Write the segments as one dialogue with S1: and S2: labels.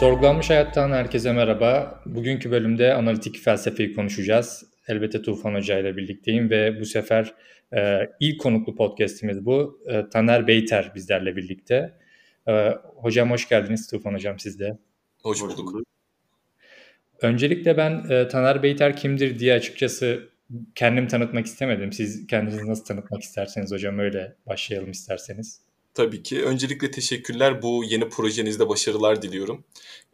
S1: Sorgulanmış Hayattan herkese merhaba. Bugünkü bölümde analitik felsefeyi konuşacağız. Elbette Tufan Hoca ile birlikteyim ve bu sefer e, ilk konuklu podcastimiz bu. E, Taner Beyter bizlerle birlikte. E, hocam hoş geldiniz Tufan Hocam siz de.
S2: Hoş bulduk.
S1: Öncelikle ben e, Taner Beyter kimdir diye açıkçası kendim tanıtmak istemedim. Siz kendinizi nasıl tanıtmak isterseniz hocam öyle başlayalım isterseniz.
S2: Tabii ki. Öncelikle teşekkürler. Bu yeni projenizde başarılar diliyorum.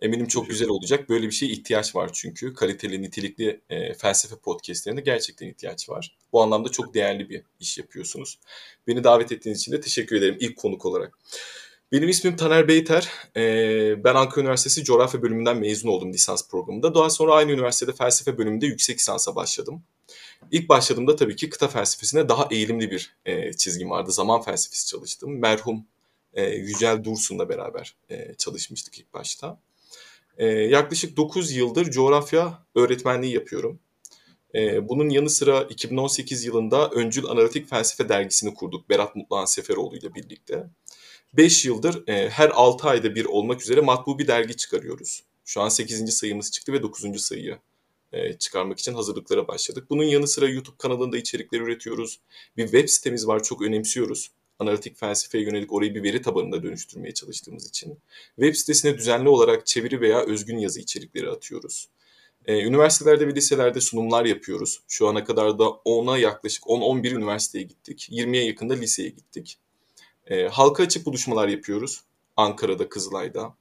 S2: Eminim çok güzel olacak. Böyle bir şeye ihtiyaç var çünkü. Kaliteli, nitelikli e, felsefe podcastlerinde gerçekten ihtiyaç var. Bu anlamda çok değerli bir iş yapıyorsunuz. Beni davet ettiğiniz için de teşekkür ederim ilk konuk olarak. Benim ismim Taner Beyter. Ee, ben Ankara Üniversitesi Coğrafya bölümünden mezun oldum lisans programında. Daha sonra aynı üniversitede felsefe bölümünde yüksek lisansa başladım. İlk başladığımda tabii ki kıta felsefesine daha eğilimli bir e, çizgim vardı. Zaman felsefesi çalıştım. Merhum e, Yücel Dursun'la beraber e, çalışmıştık ilk başta. E, yaklaşık 9 yıldır coğrafya öğretmenliği yapıyorum. E, bunun yanı sıra 2018 yılında Öncül Analitik Felsefe dergisini kurduk Berat Mutluhan Seferoğlu ile birlikte. 5 yıldır e, her 6 ayda bir olmak üzere matbu bir dergi çıkarıyoruz. Şu an 8. sayımız çıktı ve 9. sayıyı çıkarmak için hazırlıklara başladık. Bunun yanı sıra YouTube kanalında içerikler üretiyoruz. Bir web sitemiz var çok önemsiyoruz. Analitik felsefeye yönelik orayı bir veri tabanına dönüştürmeye çalıştığımız için. Web sitesine düzenli olarak çeviri veya özgün yazı içerikleri atıyoruz. Ee, üniversitelerde ve liselerde sunumlar yapıyoruz. Şu ana kadar da 10'a yaklaşık 10-11 üniversiteye gittik. 20'ye yakında liseye gittik. Ee, halka açık buluşmalar yapıyoruz. Ankara'da, Kızılay'da.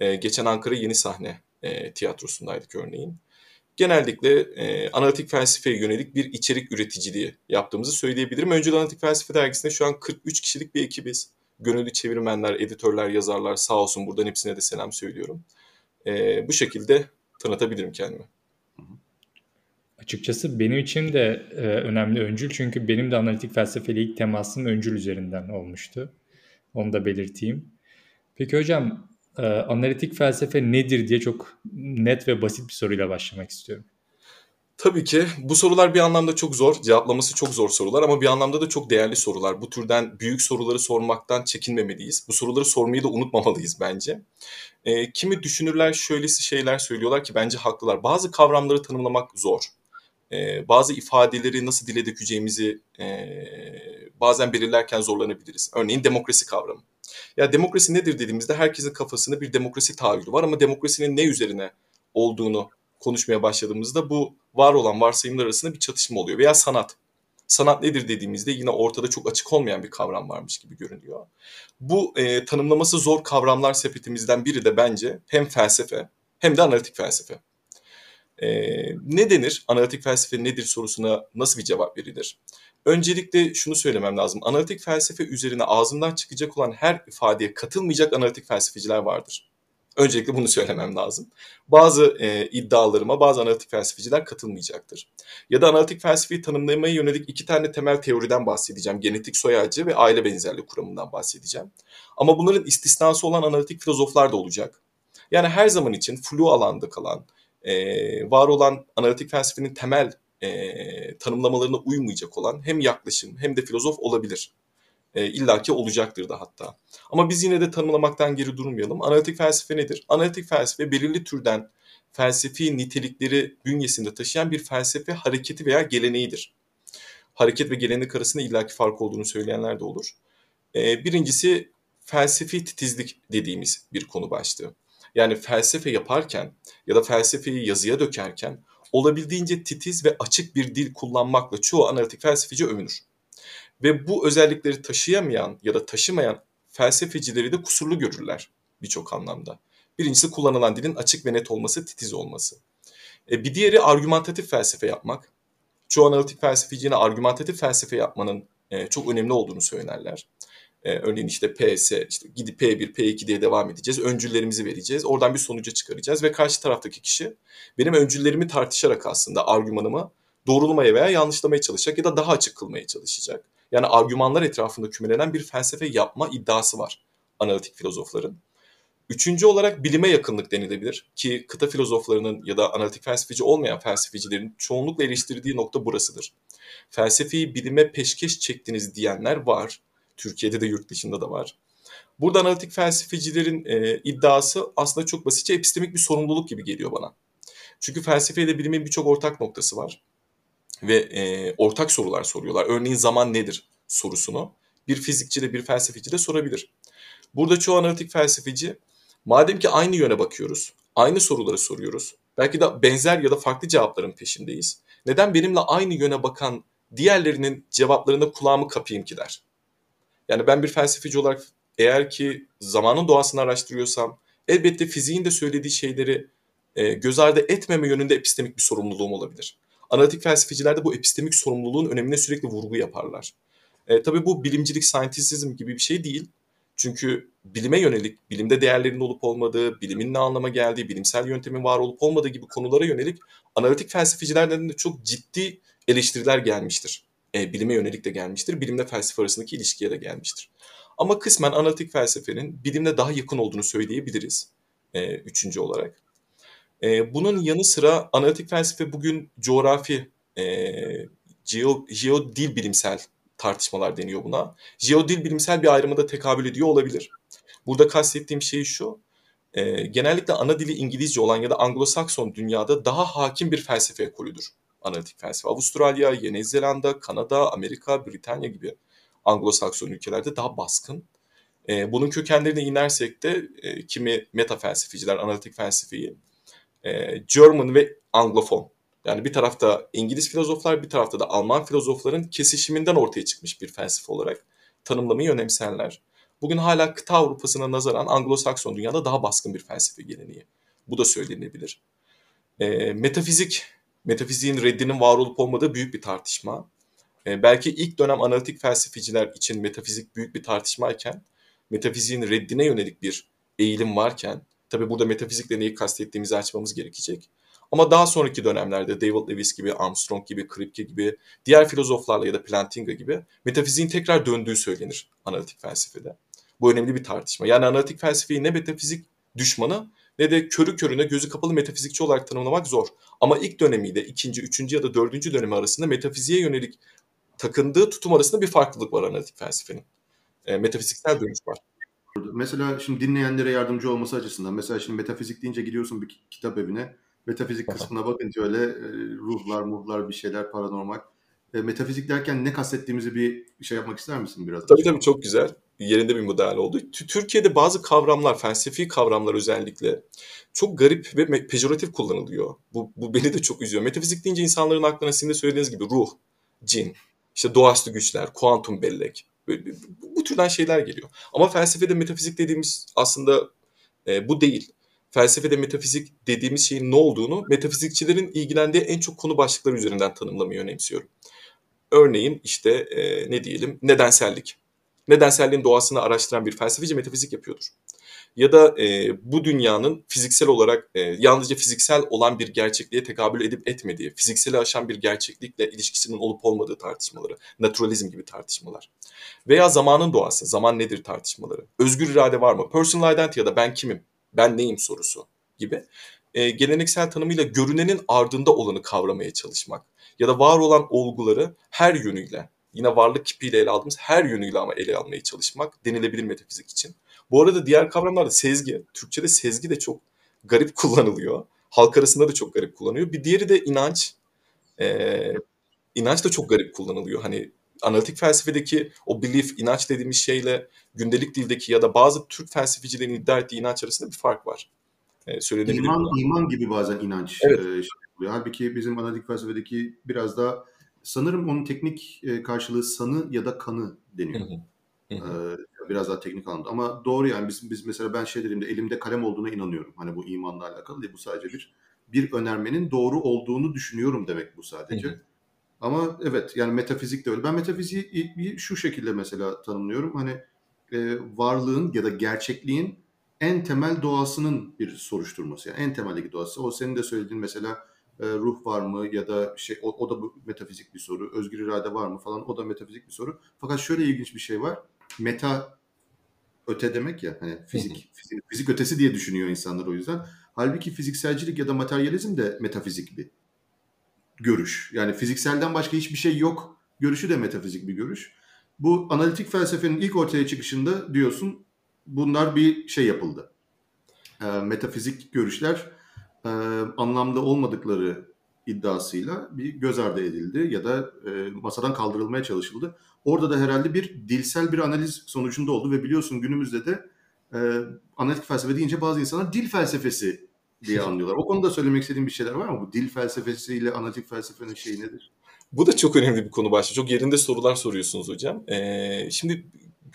S2: Geçen Ankara Yeni Sahne e, tiyatrosundaydık örneğin genellikle e, analitik felsefeye yönelik bir içerik üreticiliği yaptığımızı söyleyebilirim. Öncül Analitik Felsefe Dergisi'nde şu an 43 kişilik bir ekibiz. Gönüllü çevirmenler, editörler, yazarlar sağ olsun buradan hepsine de selam söylüyorum. E, bu şekilde tanıtabilirim kendimi.
S1: Açıkçası benim için de e, önemli öncül çünkü benim de analitik felsefeyle ilk temasım öncül üzerinden olmuştu. Onu da belirteyim. Peki hocam e, analitik felsefe nedir diye çok net ve basit bir soruyla başlamak istiyorum.
S2: Tabii ki bu sorular bir anlamda çok zor, cevaplaması çok zor sorular ama bir anlamda da çok değerli sorular. Bu türden büyük soruları sormaktan çekinmemeliyiz. Bu soruları sormayı da unutmamalıyız bence. E, kimi düşünürler şöylesi şeyler söylüyorlar ki bence haklılar. Bazı kavramları tanımlamak zor. E, bazı ifadeleri nasıl dile dökeceğimizi e, bazen belirlerken zorlanabiliriz. Örneğin demokrasi kavramı. Ya demokrasi nedir dediğimizde herkesin kafasında bir demokrasi tahayyülü var ama demokrasinin ne üzerine olduğunu konuşmaya başladığımızda bu var olan varsayımlar arasında bir çatışma oluyor. Veya sanat. Sanat nedir dediğimizde yine ortada çok açık olmayan bir kavram varmış gibi görünüyor. Bu e, tanımlaması zor kavramlar sepetimizden biri de bence hem felsefe hem de analitik felsefe. E, ne denir? Analitik felsefe nedir sorusuna nasıl bir cevap verilir? Öncelikle şunu söylemem lazım. Analitik felsefe üzerine ağzımdan çıkacak olan her ifadeye katılmayacak analitik felsefeciler vardır. Öncelikle bunu söylemem lazım. Bazı e, iddialarıma bazı analitik felsefeciler katılmayacaktır. Ya da analitik felsefeyi tanımlamaya yönelik iki tane temel teoriden bahsedeceğim. Genetik soy ağacı ve aile benzerliği kuramından bahsedeceğim. Ama bunların istisnası olan analitik filozoflar da olacak. Yani her zaman için flu alanda kalan, e, var olan analitik felsefenin temel e, tanımlamalarına uymayacak olan hem yaklaşım hem de filozof olabilir. E, İlla ki olacaktır da hatta. Ama biz yine de tanımlamaktan geri durmayalım. Analitik felsefe nedir? Analitik felsefe belirli türden felsefi nitelikleri bünyesinde taşıyan bir felsefe hareketi veya geleneğidir. Hareket ve gelenek arasında illaki fark olduğunu söyleyenler de olur. E, birincisi felsefi titizlik dediğimiz bir konu başlığı. Yani felsefe yaparken ya da felsefeyi yazıya dökerken olabildiğince titiz ve açık bir dil kullanmakla çoğu analitik felsefeci övünür. Ve bu özellikleri taşıyamayan ya da taşımayan felsefecileri de kusurlu görürler birçok anlamda. Birincisi kullanılan dilin açık ve net olması, titiz olması. E, bir diğeri argümantatif felsefe yapmak. Çoğu analitik felsefeci yine argümantatif felsefe yapmanın e, çok önemli olduğunu söylerler. E, örneğin işte PS, işte gidip P1, P2 diye devam edeceğiz. Öncüllerimizi vereceğiz. Oradan bir sonuca çıkaracağız ve karşı taraftaki kişi benim öncüllerimi tartışarak aslında argümanımı doğrulamaya veya yanlışlamaya çalışacak ya da daha açık kılmaya çalışacak. Yani argümanlar etrafında kümelenen bir felsefe yapma iddiası var analitik filozofların. Üçüncü olarak bilime yakınlık denilebilir ki kıta filozoflarının ya da analitik felsefeci olmayan felsefecilerin çoğunlukla eleştirdiği nokta burasıdır. Felsefeyi bilime peşkeş çektiniz diyenler var Türkiye'de de yurt dışında da var. Burada analitik felsefecilerin e, iddiası aslında çok basitçe epistemik bir sorumluluk gibi geliyor bana. Çünkü felsefeyle bilimin birçok ortak noktası var. Ve e, ortak sorular soruyorlar. Örneğin zaman nedir sorusunu bir fizikçi de bir felsefeci de sorabilir. Burada çoğu analitik felsefeci madem ki aynı yöne bakıyoruz, aynı soruları soruyoruz, belki de benzer ya da farklı cevapların peşindeyiz. Neden benimle aynı yöne bakan diğerlerinin cevaplarına kulağımı kapayım ki der. Yani ben bir felsefeci olarak eğer ki zamanın doğasını araştırıyorsam elbette fiziğin de söylediği şeyleri e, göz ardı etmeme yönünde epistemik bir sorumluluğum olabilir. Analitik felsefeciler de bu epistemik sorumluluğun önemine sürekli vurgu yaparlar. E, tabii bu bilimcilik, scientism gibi bir şey değil. Çünkü bilime yönelik, bilimde değerlerin olup olmadığı, bilimin ne anlama geldiği, bilimsel yöntemin var olup olmadığı gibi konulara yönelik analitik felsefecilerden de çok ciddi eleştiriler gelmiştir. E, bilime yönelik de gelmiştir, bilimle felsefe arasındaki ilişkiye de gelmiştir. Ama kısmen analitik felsefenin bilimle daha yakın olduğunu söyleyebiliriz e, üçüncü olarak. E, bunun yanı sıra analitik felsefe bugün coğrafi, e, geo, geodil bilimsel tartışmalar deniyor buna. Jeodil bilimsel bir ayrıma da tekabül ediyor olabilir. Burada kastettiğim şey şu, e, genellikle ana dili İngilizce olan ya da Anglo-Sakson dünyada daha hakim bir felsefe ekolüdür analitik felsefe. Avustralya, Yeni Zelanda, Kanada, Amerika, Britanya gibi Anglo-Sakson ülkelerde daha baskın. E, bunun kökenlerine inersek de e, kimi meta felsefeciler analitik felsefeyi e, German ve Anglofon yani bir tarafta İngiliz filozoflar bir tarafta da Alman filozofların kesişiminden ortaya çıkmış bir felsefe olarak tanımlamayı önemserler. Bugün hala kıta Avrupa'sına nazaran Anglo-Sakson dünyada daha baskın bir felsefe geleneği. Bu da söylenebilir. E, metafizik, metafiziğin reddinin var olup olmadığı büyük bir tartışma. E, belki ilk dönem analitik felsefeciler için metafizik büyük bir tartışmayken, metafiziğin reddine yönelik bir eğilim varken, tabi burada metafizikle neyi kastettiğimizi açmamız gerekecek. Ama daha sonraki dönemlerde David Lewis gibi, Armstrong gibi, Kripke gibi, diğer filozoflarla ya da Plantinga gibi metafiziğin tekrar döndüğü söylenir analitik felsefede. Bu önemli bir tartışma. Yani analitik felsefeyi ne metafizik düşmanı ne de körü körüne gözü kapalı metafizikçi olarak tanımlamak zor. Ama ilk dönemiyle ikinci, üçüncü ya da dördüncü dönemi arasında metafiziğe yönelik takındığı tutum arasında bir farklılık var analitik felsefenin. E, metafiziksel dönüş var.
S3: Mesela şimdi dinleyenlere yardımcı olması açısından mesela şimdi metafizik deyince gidiyorsun bir kitap evine Metafizik kısmına bakınca öyle e, ruhlar, muhlar bir şeyler paranormal. E, metafizik derken ne kastettiğimizi bir şey yapmak ister misin biraz?
S2: Tabii tabii çok güzel. Yerinde bir müdahale oldu. Türkiye'de bazı kavramlar, felsefi kavramlar özellikle çok garip ve pejoratif kullanılıyor. Bu, bu beni de çok üzüyor. Metafizik deyince insanların aklına sizin de söylediğiniz gibi ruh, cin, işte doğaüstü güçler, kuantum bellek. Bu, bu türden şeyler geliyor. Ama felsefede metafizik dediğimiz aslında e, bu değil felsefede metafizik dediğimiz şeyin ne olduğunu metafizikçilerin ilgilendiği en çok konu başlıkları üzerinden tanımlamayı önemsiyorum. Örneğin işte e, ne diyelim nedensellik. Nedenselliğin doğasını araştıran bir felsefeci metafizik yapıyordur. Ya da e, bu dünyanın fiziksel olarak e, yalnızca fiziksel olan bir gerçekliğe tekabül edip etmediği, fizikseli aşan bir gerçeklikle ilişkisinin olup olmadığı tartışmaları, naturalizm gibi tartışmalar. Veya zamanın doğası, zaman nedir tartışmaları, özgür irade var mı, personal identity ya da ben kimim, ben neyim sorusu gibi e, geleneksel tanımıyla görünenin ardında olanı kavramaya çalışmak ya da var olan olguları her yönüyle yine varlık kipiyle ele aldığımız her yönüyle ama ele almaya çalışmak denilebilir metafizik için. Bu arada diğer kavramlar da sezgi. Türkçe'de sezgi de çok garip kullanılıyor. Halk arasında da çok garip kullanılıyor. Bir diğeri de inanç. Ee, inanç da çok garip kullanılıyor. Hani analitik felsefedeki o belief, inanç dediğimiz şeyle gündelik dildeki ya da bazı Türk felsefecilerin iddia ettiği inanç arasında bir fark var.
S3: Ee, iman, iman gibi bazen inanç evet. e, şey oluyor. Halbuki bizim analitik felsefedeki biraz daha sanırım onun teknik e, karşılığı sanı ya da kanı deniyor. Hı hı. Hı Ee, biraz daha teknik anlamda. Ama doğru yani biz, biz mesela ben şey dediğimde elimde kalem olduğuna inanıyorum. Hani bu imanla alakalı değil. Bu sadece bir bir önermenin doğru olduğunu düşünüyorum demek bu sadece. Hı hı. Ama evet yani metafizik de öyle. Ben metafiziği şu şekilde mesela tanımlıyorum. Hani e, varlığın ya da gerçekliğin en temel doğasının bir soruşturması. Yani en temeldeki doğası. O senin de söylediğin mesela e, ruh var mı ya da şey o, o da bu metafizik bir soru. Özgür irade var mı falan o da metafizik bir soru. Fakat şöyle ilginç bir şey var. Meta öte demek ya hani fizik, fizik fizik ötesi diye düşünüyor insanlar o yüzden. Halbuki fizikselcilik ya da materyalizm de metafizik bir görüş. Yani fizikselden başka hiçbir şey yok görüşü de metafizik bir görüş. Bu analitik felsefenin ilk ortaya çıkışında diyorsun bunlar bir şey yapıldı. E, metafizik görüşler e, anlamda olmadıkları iddiasıyla bir göz ardı edildi ya da e, masadan kaldırılmaya çalışıldı. Orada da herhalde bir dilsel bir analiz sonucunda oldu ve biliyorsun günümüzde de e, analitik felsefe deyince bazı insanlar dil felsefesi diye anlıyorlar. O konuda söylemek istediğim bir şeyler var mı? Bu dil felsefesiyle analitik felsefenin şeyi nedir?
S2: Bu da çok önemli bir konu başlığı. Çok yerinde sorular soruyorsunuz hocam. Ee, şimdi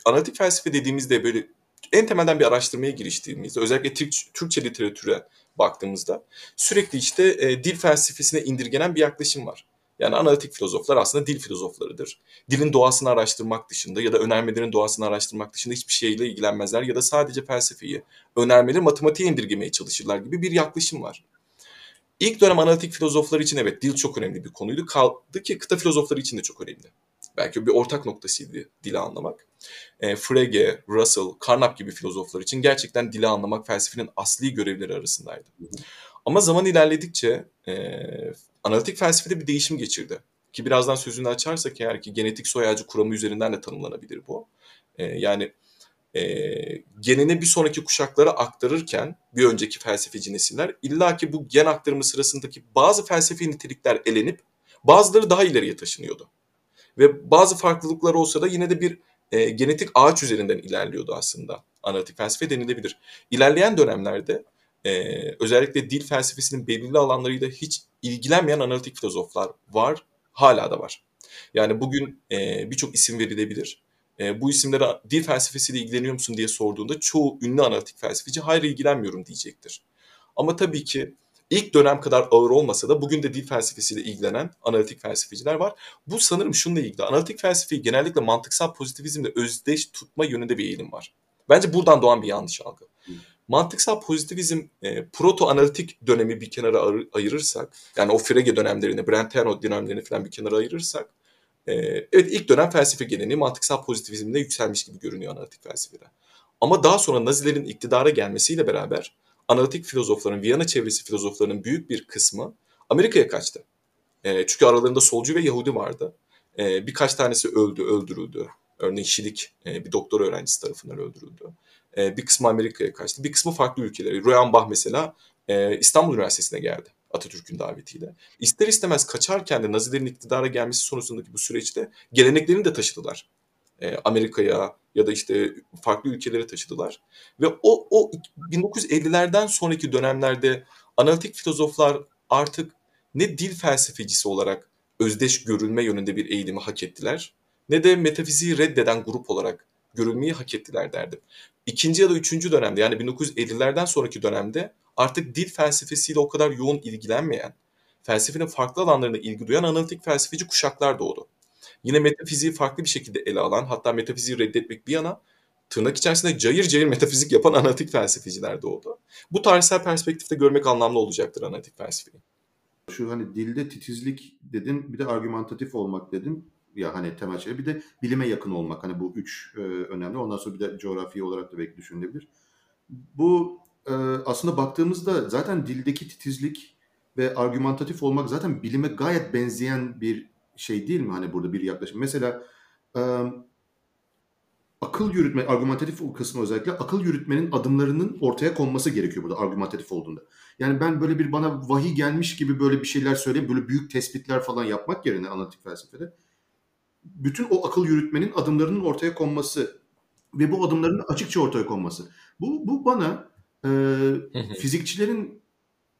S2: analitik felsefe dediğimizde böyle en temelden bir araştırmaya giriştiğimizde özellikle Türk, Türkçe literatüre baktığımızda sürekli işte e, dil felsefesine indirgenen bir yaklaşım var. Yani analitik filozoflar aslında dil filozoflarıdır. Dilin doğasını araştırmak dışında ya da önermelerin doğasını araştırmak dışında hiçbir şeyle ilgilenmezler ya da sadece felsefeyi, önermeleri matematiğe indirgemeye çalışırlar gibi bir yaklaşım var. İlk dönem analitik filozoflar için evet dil çok önemli bir konuydu. Kaldı ki kıta filozofları için de çok önemli. Belki bir ortak noktasıydı dili anlamak. E, Frege, Russell, Carnap gibi filozoflar için gerçekten dili anlamak felsefenin asli görevleri arasındaydı. Ama zaman ilerledikçe e, analitik felsefede bir değişim geçirdi. Ki birazdan sözünü açarsak eğer ki genetik soy ağacı kuramı üzerinden de tanımlanabilir bu. E, yani e, genini bir sonraki kuşaklara aktarırken bir önceki felsefeci nesiller illaki bu gen aktarımı sırasındaki bazı felsefi nitelikler elenip bazıları daha ileriye taşınıyordu. Ve bazı farklılıklar olsa da yine de bir e, genetik ağaç üzerinden ilerliyordu aslında analitik felsefe denilebilir. İlerleyen dönemlerde e, özellikle dil felsefesinin belirli alanlarıyla hiç ilgilenmeyen analitik filozoflar var, hala da var. Yani bugün e, birçok isim verilebilir. E, bu isimlere dil felsefesiyle ilgileniyor musun diye sorduğunda çoğu ünlü analitik felsefeci hayır ilgilenmiyorum diyecektir. Ama tabii ki ilk dönem kadar ağır olmasa da bugün de dil felsefesiyle ilgilenen analitik felsefeciler var. Bu sanırım şununla ilgili. Analitik felsefeyi genellikle mantıksal pozitivizmle özdeş tutma yönünde bir eğilim var. Bence buradan doğan bir yanlış algı. Mantıksal pozitivizm e, proto analitik dönemi bir kenara ayırırsak, yani o Frege dönemlerini, Brentano dönemlerini falan bir kenara ayırırsak, e, evet ilk dönem felsefe geleneği mantıksal pozitivizmle yükselmiş gibi görünüyor analitik felsefede. Ama daha sonra Nazilerin iktidara gelmesiyle beraber analitik filozofların, Viyana çevresi filozoflarının büyük bir kısmı Amerika'ya kaçtı. E, çünkü aralarında solcu ve Yahudi vardı. E, birkaç tanesi öldü, öldürüldü. Örneğin Şilik e, bir doktor öğrencisi tarafından öldürüldü. E, bir kısmı Amerika'ya kaçtı, bir kısmı farklı ülkelere. Röyan mesela e, İstanbul Üniversitesi'ne geldi Atatürk'ün davetiyle. İster istemez kaçarken de Nazilerin iktidara gelmesi sonucundaki bu süreçte geleneklerini de taşıdılar. E, Amerika'ya ya da işte farklı ülkelere taşıdılar. Ve o, o 1950'lerden sonraki dönemlerde analitik filozoflar artık ne dil felsefecisi olarak özdeş görülme yönünde bir eğilimi hak ettiler ne de metafiziği reddeden grup olarak görülmeyi hak ettiler derdim. İkinci ya da üçüncü dönemde yani 1950'lerden sonraki dönemde artık dil felsefesiyle o kadar yoğun ilgilenmeyen, felsefenin farklı alanlarına ilgi duyan analitik felsefeci kuşaklar doğdu. Yine metafiziği farklı bir şekilde ele alan, hatta metafiziği reddetmek bir yana tırnak içerisinde cayır cayır metafizik yapan analitik felsefeciler doğdu. Bu tarihsel perspektifte görmek anlamlı olacaktır analitik felsefeyi.
S3: Şu hani dilde titizlik dedin, bir de argümantatif olmak dedin ya hani temel şey. Bir de bilime yakın olmak. Hani bu üç e, önemli. Ondan sonra bir de coğrafi olarak da belki düşünülebilir. Bu e, aslında baktığımızda zaten dildeki titizlik ve argümantatif olmak zaten bilime gayet benzeyen bir şey değil mi? Hani burada bir yaklaşım. Mesela e, akıl yürütme, argümantatif kısmı özellikle akıl yürütmenin adımlarının ortaya konması gerekiyor burada argümantatif olduğunda. Yani ben böyle bir bana vahiy gelmiş gibi böyle bir şeyler söyleyip böyle büyük tespitler falan yapmak yerine analitik felsefede bütün o akıl yürütmenin adımlarının ortaya konması ve bu adımların açıkça ortaya konması. Bu, bu bana e, fizikçilerin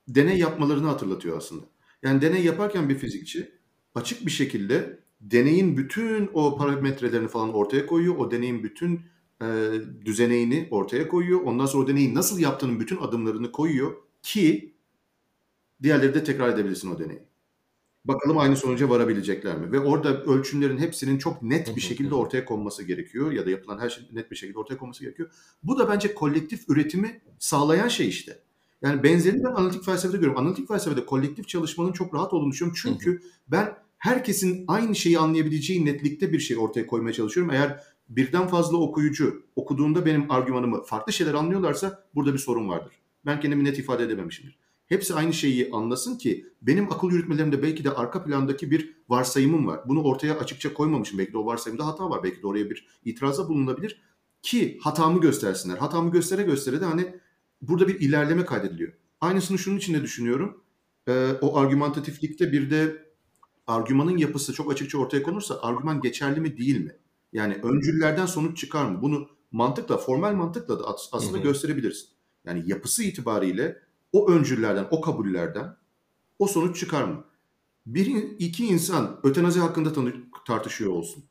S3: deney yapmalarını hatırlatıyor aslında. Yani deney yaparken bir fizikçi açık bir şekilde deneyin bütün o parametrelerini falan ortaya koyuyor. O deneyin bütün e, düzeneğini ortaya koyuyor. Ondan sonra o deneyi nasıl yaptığının bütün adımlarını koyuyor ki diğerleri de tekrar edebilirsin o deneyi. Bakalım aynı sonuca varabilecekler mi? Ve orada ölçümlerin hepsinin çok net bir şekilde ortaya konması gerekiyor ya da yapılan her şey net bir şekilde ortaya konması gerekiyor. Bu da bence kolektif üretimi sağlayan şey işte. Yani benzerini ben analitik felsefede görüyorum. Analitik felsefede kolektif çalışmanın çok rahat olduğunu düşünüyorum. Çünkü ben herkesin aynı şeyi anlayabileceği netlikte bir şey ortaya koymaya çalışıyorum. Eğer birden fazla okuyucu okuduğunda benim argümanımı farklı şeyler anlıyorlarsa burada bir sorun vardır. Ben kendimi net ifade edememişimdir hepsi aynı şeyi anlasın ki benim akıl yürütmelerimde belki de arka plandaki bir varsayımım var. Bunu ortaya açıkça koymamışım. Belki de o varsayımda hata var. Belki de oraya bir itirazda bulunabilir. ki hatamı göstersinler. Hatamı göstere göstere de hani burada bir ilerleme kaydediliyor. Aynısını şunun için de düşünüyorum. Ee, o argümantatiflikte bir de argümanın yapısı çok açıkça ortaya konursa argüman geçerli mi değil mi? Yani öncüllerden sonuç çıkar mı? Bunu mantıkla, formal mantıkla da aslında hı hı. gösterebilirsin. Yani yapısı itibariyle o öncüllerden, o kabullerden o sonuç çıkar mı? Bir, iki insan ötenazi hakkında tartışıyor olsun.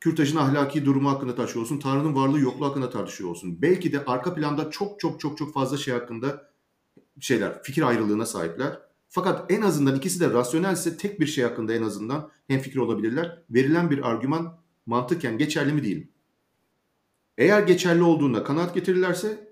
S3: Kürtajın ahlaki durumu hakkında tartışıyor olsun. Tanrı'nın varlığı yokluğu hakkında tartışıyor olsun. Belki de arka planda çok çok çok çok fazla şey hakkında şeyler, fikir ayrılığına sahipler. Fakat en azından ikisi de rasyonelse tek bir şey hakkında en azından hem fikir olabilirler. Verilen bir argüman mantıken geçerli mi değil mi? Eğer geçerli olduğunda kanaat getirirlerse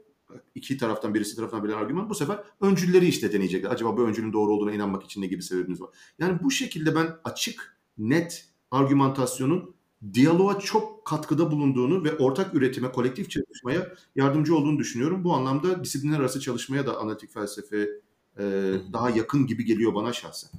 S3: iki taraftan birisi tarafından bir argüman bu sefer öncülleri işte deneyecekler. Acaba bu öncülün doğru olduğuna inanmak için ne gibi sebebimiz var? Yani bu şekilde ben açık, net argümantasyonun diyaloğa çok katkıda bulunduğunu ve ortak üretime, kolektif çalışmaya yardımcı olduğunu düşünüyorum. Bu anlamda disiplinler arası çalışmaya da analitik felsefe e, daha yakın gibi geliyor bana şahsen.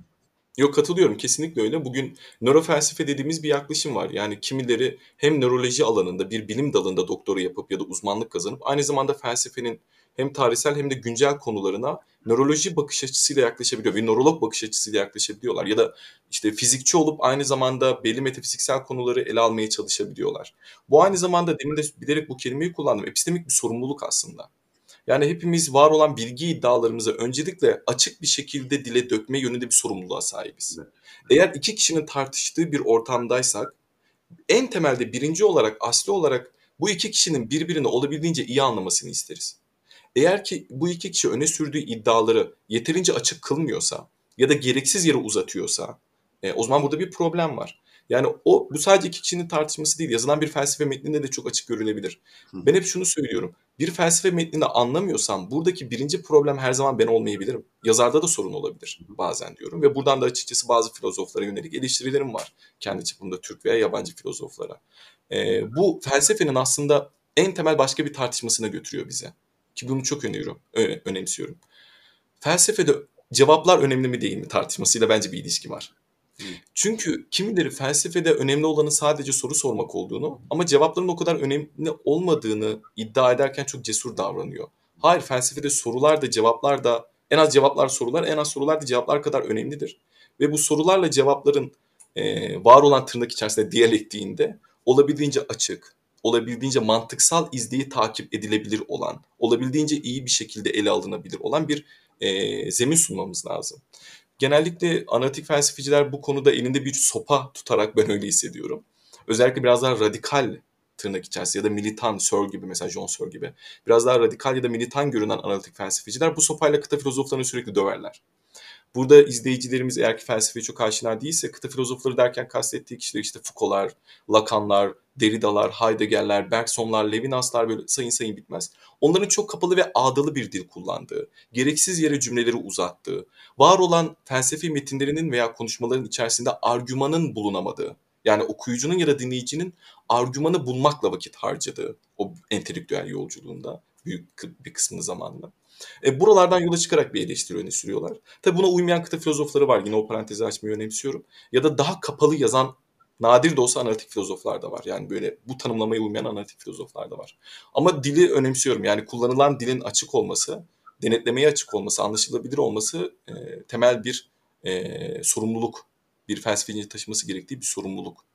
S2: Yok katılıyorum kesinlikle öyle. Bugün nörofelsefe dediğimiz bir yaklaşım var. Yani kimileri hem nöroloji alanında bir bilim dalında doktora yapıp ya da uzmanlık kazanıp aynı zamanda felsefenin hem tarihsel hem de güncel konularına nöroloji bakış açısıyla yaklaşabiliyor. Bir nörolog bakış açısıyla yaklaşabiliyorlar. Ya da işte fizikçi olup aynı zamanda belli metafiziksel konuları ele almaya çalışabiliyorlar. Bu aynı zamanda demin de bilerek bu kelimeyi kullandım. Epistemik bir sorumluluk aslında. Yani hepimiz var olan bilgi iddialarımızı öncelikle açık bir şekilde dile dökme yönünde bir sorumluluğa sahibiz. Eğer iki kişinin tartıştığı bir ortamdaysak en temelde birinci olarak, asli olarak bu iki kişinin birbirini olabildiğince iyi anlamasını isteriz. Eğer ki bu iki kişi öne sürdüğü iddiaları yeterince açık kılmıyorsa ya da gereksiz yere uzatıyorsa e, o zaman burada bir problem var. Yani o bu sadece iki kişinin tartışması değil. Yazılan bir felsefe metninde de çok açık görülebilir. Hı. Ben hep şunu söylüyorum. Bir felsefe metnini anlamıyorsam buradaki birinci problem her zaman ben olmayabilirim. Yazarda da sorun olabilir bazen diyorum. Ve buradan da açıkçası bazı filozoflara yönelik eleştirilerim var. Kendi çapımda Türk veya yabancı filozoflara. Ee, bu felsefenin aslında en temel başka bir tartışmasına götürüyor bize. Ki bunu çok öneriyorum, önemsiyorum. Felsefede cevaplar önemli mi değil mi tartışmasıyla bence bir ilişki var. Çünkü kimileri felsefede önemli olanın sadece soru sormak olduğunu ama cevapların o kadar önemli olmadığını iddia ederken çok cesur davranıyor. Hayır felsefede sorular da cevaplar da en az cevaplar sorular en az sorular da cevaplar kadar önemlidir. Ve bu sorularla cevapların e, var olan tırnak içerisinde diyalektiğinde olabildiğince açık, olabildiğince mantıksal izleyi takip edilebilir olan, olabildiğince iyi bir şekilde ele alınabilir olan bir e, zemin sunmamız lazım genellikle analitik felsefeciler bu konuda elinde bir sopa tutarak ben öyle hissediyorum. Özellikle biraz daha radikal tırnak içerisinde ya da militan Searle gibi mesela John Searle gibi biraz daha radikal ya da militan görünen analitik felsefeciler bu sopayla kıta filozoflarını sürekli döverler. Burada izleyicilerimiz eğer ki felsefeye çok aşina değilse kıta filozofları derken kastettiği kişiler işte Foucault'lar, Lacan'lar, Derrida'lar, Heidegger'ler, Bergson'lar, Levinas'lar böyle sayın sayın bitmez. Onların çok kapalı ve ağdalı bir dil kullandığı, gereksiz yere cümleleri uzattığı, var olan felsefi metinlerinin veya konuşmaların içerisinde argümanın bulunamadığı, yani okuyucunun ya da dinleyicinin argümanı bulmakla vakit harcadığı o entelektüel yolculuğunda büyük bir kısmını zamanla. E, buralardan yola çıkarak bir eleştiri öne sürüyorlar. Tabi buna uymayan kıta filozofları var. Yine o parantezi açmayı önemsiyorum. Ya da daha kapalı yazan nadir de olsa analitik filozoflar da var. Yani böyle bu tanımlamaya uymayan analitik filozoflar da var. Ama dili önemsiyorum. Yani kullanılan dilin açık olması, denetlemeye açık olması, anlaşılabilir olması e, temel bir e, sorumluluk. Bir felsefeci taşıması gerektiği bir sorumluluk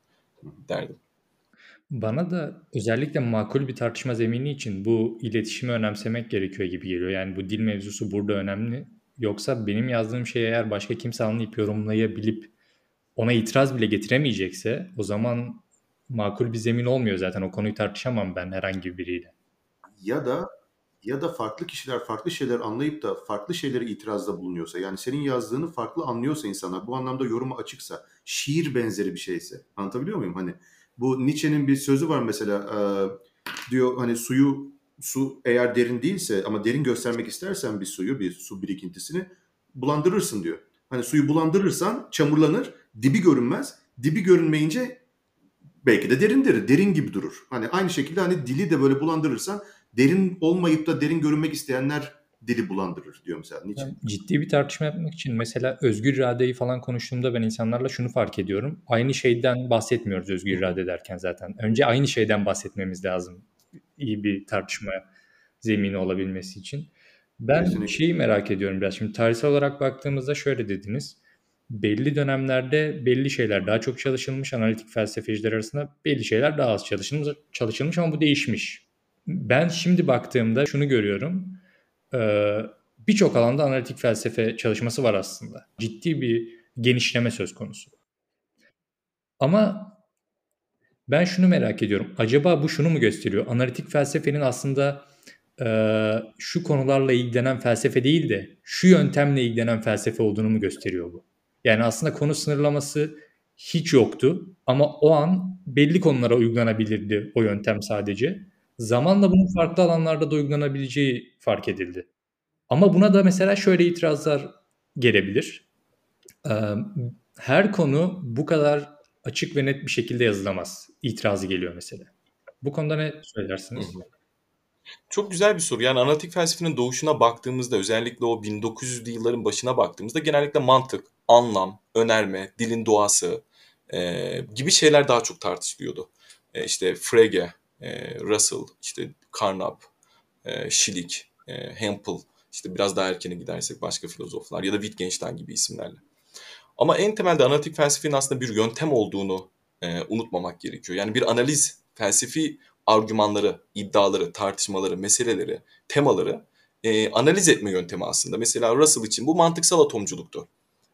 S2: derdim.
S1: Bana da özellikle makul bir tartışma zemini için bu iletişimi önemsemek gerekiyor gibi geliyor. Yani bu dil mevzusu burada önemli. Yoksa benim yazdığım şeyi eğer başka kimse anlayıp yorumlayabilip ona itiraz bile getiremeyecekse o zaman makul bir zemin olmuyor zaten. O konuyu tartışamam ben herhangi biriyle.
S3: Ya da ya da farklı kişiler farklı şeyler anlayıp da farklı şeylere itirazda bulunuyorsa yani senin yazdığını farklı anlıyorsa insanlar bu anlamda yoruma açıksa şiir benzeri bir şeyse anlatabiliyor muyum? Hani bu Nietzsche'nin bir sözü var mesela e, diyor hani suyu su eğer derin değilse ama derin göstermek istersen bir suyu bir su birikintisini bulandırırsın diyor. Hani suyu bulandırırsan çamurlanır, dibi görünmez. Dibi görünmeyince belki de derindir, derin gibi durur. Hani aynı şekilde hani dili de böyle bulandırırsan derin olmayıp da derin görünmek isteyenler dili bulandırır diyor mesela. Niçin? Yani
S1: ciddi bir tartışma yapmak için mesela özgür iradeyi falan konuştuğumda ben insanlarla şunu fark ediyorum. Aynı şeyden bahsetmiyoruz özgür irade derken zaten. Önce aynı şeyden bahsetmemiz lazım. iyi bir tartışma zemini olabilmesi için. Ben Kesinlikle. şeyi merak ediyorum biraz. Şimdi tarihsel olarak baktığımızda şöyle dediniz. Belli dönemlerde belli şeyler daha çok çalışılmış. Analitik felsefeciler arasında belli şeyler daha az çalışılmış, çalışılmış ama bu değişmiş. Ben şimdi baktığımda şunu görüyorum. Ee, birçok alanda analitik felsefe çalışması var aslında. Ciddi bir genişleme söz konusu. Ama ben şunu merak ediyorum. Acaba bu şunu mu gösteriyor? Analitik felsefenin aslında e, şu konularla ilgilenen felsefe değil de şu yöntemle ilgilenen felsefe olduğunu mu gösteriyor bu? Yani aslında konu sınırlaması hiç yoktu ama o an belli konulara uygulanabilirdi o yöntem sadece. Zamanla bunun farklı alanlarda da uygulanabileceği fark edildi. Ama buna da mesela şöyle itirazlar gelebilir. Her konu bu kadar açık ve net bir şekilde yazılamaz. İtirazı geliyor mesela. Bu konuda ne söylersiniz?
S2: Çok güzel bir soru. Yani analitik felsefenin doğuşuna baktığımızda özellikle o 1900'lü yılların başına baktığımızda genellikle mantık, anlam, önerme, dilin doğası e, gibi şeyler daha çok tartışılıyordu. E, işte Frege, e, Russell, işte Carnap, e, Schilling, e, Hempel, işte biraz daha erkene gidersek başka filozoflar ya da Wittgenstein gibi isimlerle. Ama en temelde analitik felsefenin aslında bir yöntem olduğunu e, unutmamak gerekiyor. Yani bir analiz, felsefi argümanları, iddiaları, tartışmaları, meseleleri, temaları e, analiz etme yöntemi aslında. Mesela Russell için bu mantıksal atomculuktu.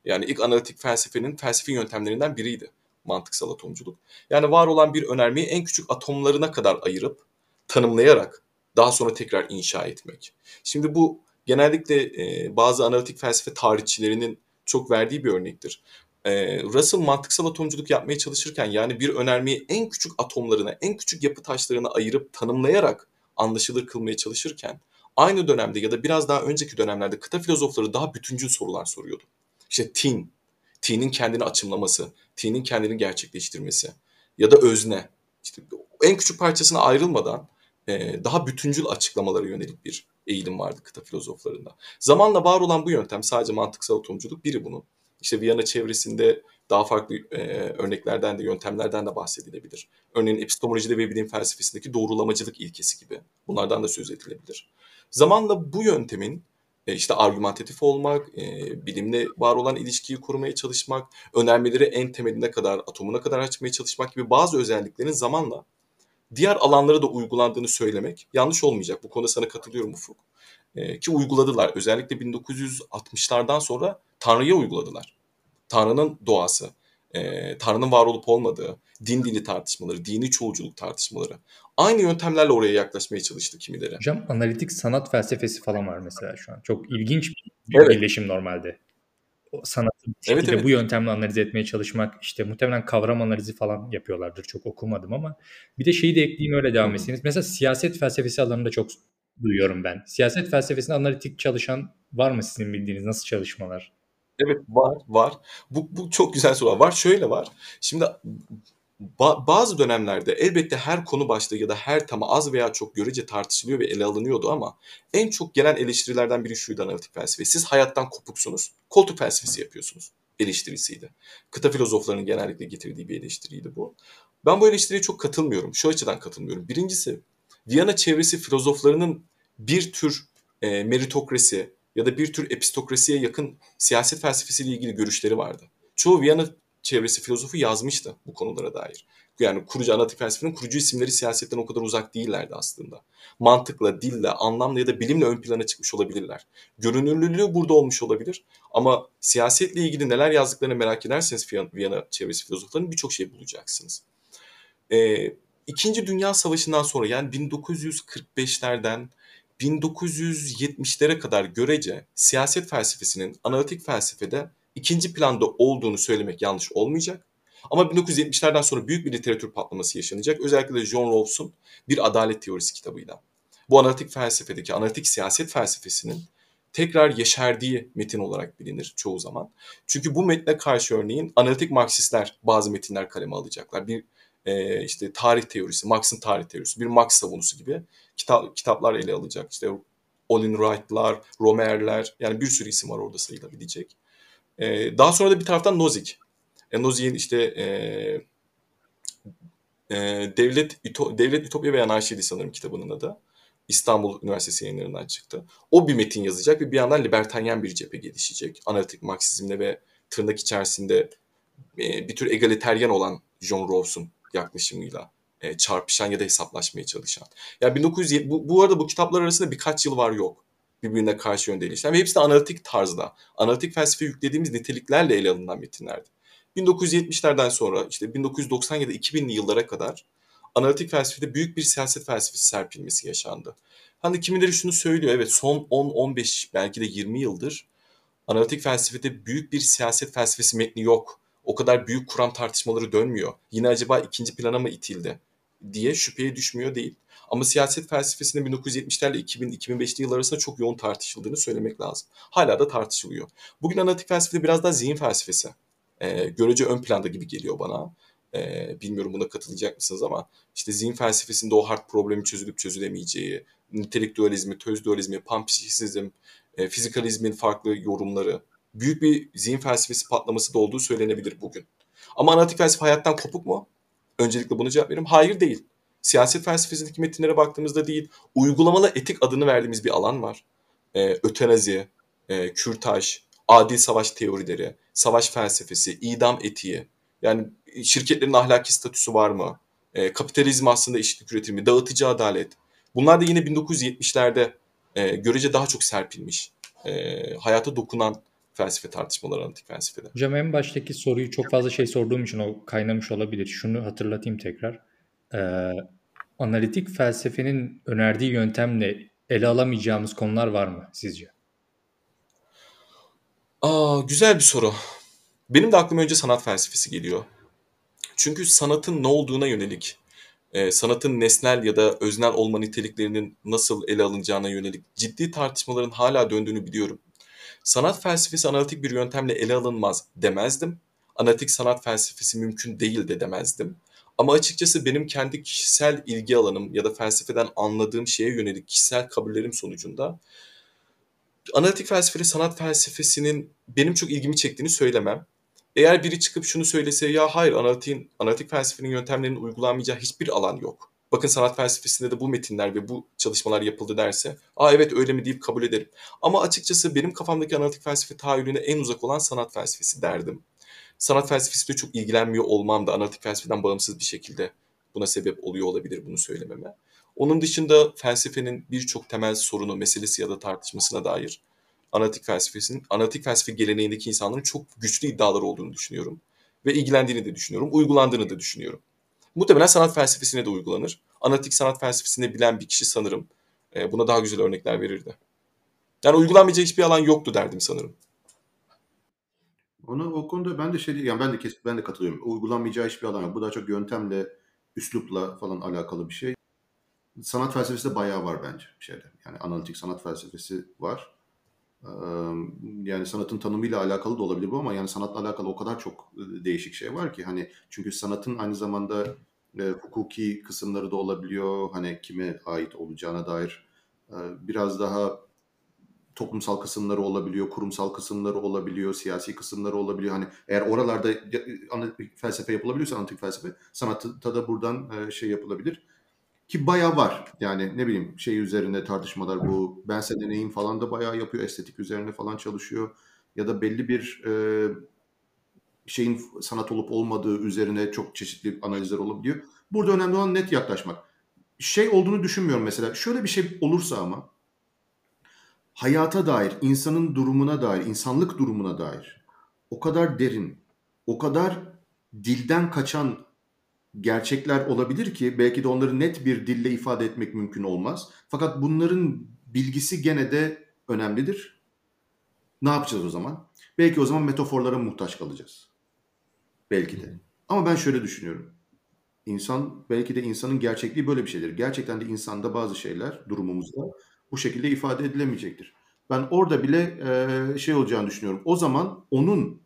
S2: Yani ilk analitik felsefenin felsefi yöntemlerinden biriydi mantıksal atomculuk. Yani var olan bir önermeyi en küçük atomlarına kadar ayırıp tanımlayarak daha sonra tekrar inşa etmek. Şimdi bu genellikle e, bazı analitik felsefe tarihçilerinin çok verdiği bir örnektir. Ee, Russell mantıksal atomculuk yapmaya çalışırken yani bir önermeyi en küçük atomlarına, en küçük yapı taşlarına ayırıp tanımlayarak anlaşılır kılmaya çalışırken aynı dönemde ya da biraz daha önceki dönemlerde kıta filozofları daha bütüncül sorular soruyordu. İşte tin, tinin kendini açımlaması, tinin kendini gerçekleştirmesi ya da özne. İşte en küçük parçasına ayrılmadan e, daha bütüncül açıklamalara yönelik bir eğilim vardı kıta filozoflarında. Zamanla var olan bu yöntem sadece mantıksal atomculuk biri bunun. İşte Viyana çevresinde daha farklı e, örneklerden de yöntemlerden de bahsedilebilir. Örneğin epistemolojide ve bilim felsefesindeki doğrulamacılık ilkesi gibi bunlardan da söz edilebilir. Zamanla bu yöntemin işte argümantatif olmak, e, bilimle var olan ilişkiyi kurmaya çalışmak, önermeleri en temeline kadar, atomuna kadar açmaya çalışmak gibi bazı özelliklerin zamanla diğer alanlara da uygulandığını söylemek yanlış olmayacak. Bu konuda sana katılıyorum Ufuk. E, ki uyguladılar. Özellikle 1960'lardan sonra Tanrı'ya uyguladılar. Tanrı'nın doğası, e, Tanrı'nın var olup olmadığı, din dili tartışmaları, dini çoğulculuk tartışmaları. Aynı yöntemlerle oraya yaklaşmaya çalıştı kimileri.
S1: Hocam analitik sanat felsefesi falan var mesela şu an. Çok ilginç bir evet. birleşim normalde sanatı bir evet, evet. bu yöntemle analiz etmeye çalışmak işte muhtemelen kavram analizi falan yapıyorlardır. Çok okumadım ama bir de şeyi de ekleyeyim öyle devam etseniz. Mesela siyaset felsefesi alanında çok duyuyorum ben. Siyaset felsefesinde analitik çalışan var mı sizin bildiğiniz nasıl çalışmalar?
S2: Evet var var. Bu, bu çok güzel soru var. Şöyle var. Şimdi ba- bazı dönemlerde elbette her konu başlığı ya da her tema az veya çok görece tartışılıyor ve ele alınıyordu ama en çok gelen eleştirilerden biri şuydu analitik felsefe. Siz hayattan kopuksunuz, koltuk felsefesi yapıyorsunuz eleştirisiydi. Kıta filozoflarının genellikle getirdiği bir eleştiriydi bu. Ben bu eleştiriye çok katılmıyorum. Şu açıdan katılmıyorum. Birincisi, Viyana çevresi filozoflarının bir tür e, meritokrasi ya da bir tür epistokrasiye yakın siyaset felsefesiyle ilgili görüşleri vardı. Çoğu Viyana çevresi filozofu yazmıştı bu konulara dair. Yani kurucu analitik felsefenin kurucu isimleri siyasetten o kadar uzak değillerdi aslında. Mantıkla, dille, anlamla ya da bilimle ön plana çıkmış olabilirler. Görünürlülüğü burada olmuş olabilir ama siyasetle ilgili neler yazdıklarını merak ederseniz Viyana çevresi filozoflarının birçok şey bulacaksınız. Ee, İkinci Dünya Savaşı'ndan sonra yani 1945'lerden 1970'lere kadar görece siyaset felsefesinin analitik felsefede ikinci planda olduğunu söylemek yanlış olmayacak. Ama 1970'lerden sonra büyük bir literatür patlaması yaşanacak. Özellikle de John Rawls'un Bir Adalet Teorisi kitabıyla. Bu analitik felsefedeki, analitik siyaset felsefesinin tekrar yeşerdiği metin olarak bilinir çoğu zaman. Çünkü bu metne karşı örneğin analitik Marksistler bazı metinler kaleme alacaklar. Bir e, işte tarih teorisi, Marx'ın tarih teorisi, bir Marx savunusu gibi kitap, kitaplar ele alacak. İşte Olin Wright'lar, Romer'ler yani bir sürü isim var orada sayılabilecek. E, daha sonra da bir taraftan Nozick. E, Nozick'in işte e, e, Devlet, Üto, Devlet Ütopya ve Anarşiydi sanırım kitabının adı. İstanbul Üniversitesi yayınlarından çıktı. O bir metin yazacak ve bir yandan libertaryen bir cephe gelişecek. Analitik Marksizmle ve tırnak içerisinde e, bir tür egaliteryen olan John Rawls'un yaklaşımıyla e, çarpışan ya da hesaplaşmaya çalışan. Yani 1907, bu, bu arada bu kitaplar arasında birkaç yıl var yok birbirine karşı yönde ilişkiler ve hepsi de analitik tarzda, analitik felsefe yüklediğimiz niteliklerle ele alınan metinlerdi. 1970'lerden sonra işte 1990 ya da 2000'li yıllara kadar analitik felsefede büyük bir siyaset felsefesi serpilmesi yaşandı. Hani kimileri şunu söylüyor, evet son 10-15 belki de 20 yıldır analitik felsefede büyük bir siyaset felsefesi metni yok. O kadar büyük kuram tartışmaları dönmüyor. Yine acaba ikinci plana mı itildi diye şüpheye düşmüyor değil. Ama siyaset felsefesinin 1970'lerle 2000-2005'li yıllar arasında çok yoğun tartışıldığını söylemek lazım. Hala da tartışılıyor. Bugün analitik felsefede biraz daha zihin felsefesi. E, görece ön planda gibi geliyor bana. E, bilmiyorum buna katılacak mısınız ama işte zihin felsefesinde o hard problemi çözülüp çözülemeyeceği, nitelik dualizmi, töz dualizmi, panpsikizm, e, fizikalizmin farklı yorumları, büyük bir zihin felsefesi patlaması da olduğu söylenebilir bugün. Ama analitik felsefe hayattan kopuk mu? Öncelikle bunu cevap veririm. Hayır değil. Siyaset felsefesindeki metinlere baktığımızda değil, uygulamalı etik adını verdiğimiz bir alan var. Ee, ötenazi, e, kürtaj, adil savaş teorileri, savaş felsefesi, idam etiği. Yani şirketlerin ahlaki statüsü var mı? E, kapitalizm aslında eşitlik üretimi, dağıtıcı adalet. Bunlar da yine 1970'lerde e, görece daha çok serpilmiş. E, hayata dokunan felsefe tartışmaları analitik felsefede.
S1: Hocam en baştaki soruyu çok fazla şey sorduğum için o kaynamış olabilir. Şunu hatırlatayım tekrar. Ee, analitik felsefenin önerdiği yöntemle ele alamayacağımız konular var mı sizce?
S2: Aa, güzel bir soru. Benim de aklıma önce sanat felsefesi geliyor. Çünkü sanatın ne olduğuna yönelik, e, sanatın nesnel ya da öznel olma niteliklerinin nasıl ele alınacağına yönelik ciddi tartışmaların hala döndüğünü biliyorum. Sanat felsefesi analitik bir yöntemle ele alınmaz demezdim. Analitik sanat felsefesi mümkün değil de demezdim. Ama açıkçası benim kendi kişisel ilgi alanım ya da felsefeden anladığım şeye yönelik kişisel kabullerim sonucunda analitik felsefeli sanat felsefesinin benim çok ilgimi çektiğini söylemem. Eğer biri çıkıp şunu söylese ya hayır analitik, analitik felsefenin yöntemlerinin uygulanmayacağı hiçbir alan yok. Bakın sanat felsefesinde de bu metinler ve bu çalışmalar yapıldı derse, aa evet öyle mi deyip kabul ederim. Ama açıkçası benim kafamdaki analitik felsefe tahayyülüne en uzak olan sanat felsefesi derdim. Sanat felsefesiyle çok ilgilenmiyor olmam da analitik felsefeden bağımsız bir şekilde buna sebep oluyor olabilir bunu söylememe. Onun dışında felsefenin birçok temel sorunu, meselesi ya da tartışmasına dair analitik felsefesinin, analitik felsefe geleneğindeki insanların çok güçlü iddiaları olduğunu düşünüyorum. Ve ilgilendiğini de düşünüyorum, uygulandığını da düşünüyorum. Muhtemelen sanat felsefesine de uygulanır. Analitik sanat felsefesini bilen bir kişi sanırım e, buna daha güzel örnekler verirdi. Yani uygulanmayacak hiçbir alan yoktu derdim sanırım.
S3: Ona o konuda ben de şey yani ben de kes, ben de katılıyorum. Uygulanmayacağı hiçbir alan yok. Bu daha çok yöntemle, üslupla falan alakalı bir şey. Sanat felsefesi de bayağı var bence şeyde. Yani analitik sanat felsefesi var. Yani sanatın tanımıyla alakalı da olabilir bu ama yani sanatla alakalı o kadar çok değişik şey var ki hani çünkü sanatın aynı zamanda e, hukuki kısımları da olabiliyor. Hani kime ait olacağına dair e, biraz daha toplumsal kısımları olabiliyor, kurumsal kısımları olabiliyor, siyasi kısımları olabiliyor. Hani eğer oralarda felsefe yapılabiliyorsa antik felsefe, sanatta da buradan e, şey yapılabilir. Ki bayağı var. Yani ne bileyim şey üzerine tartışmalar bu. Ben sen deneyim falan da bayağı yapıyor. Estetik üzerine falan çalışıyor. Ya da belli bir e, şeyin sanat olup olmadığı üzerine çok çeşitli analizler olabiliyor. Burada önemli olan net yaklaşmak. Şey olduğunu düşünmüyorum mesela. Şöyle bir şey olursa ama hayata dair, insanın durumuna dair, insanlık durumuna dair o kadar derin, o kadar dilden kaçan gerçekler olabilir ki belki de onları net bir dille ifade etmek mümkün olmaz. Fakat bunların bilgisi gene de önemlidir. Ne yapacağız o zaman? Belki o zaman metaforlara muhtaç kalacağız. Belki de. Ama ben şöyle düşünüyorum. İnsan belki de insanın gerçekliği böyle bir şeydir. Gerçekten de insanda bazı şeyler durumumuzda bu şekilde ifade edilemeyecektir. Ben orada bile e, şey olacağını düşünüyorum. O zaman onun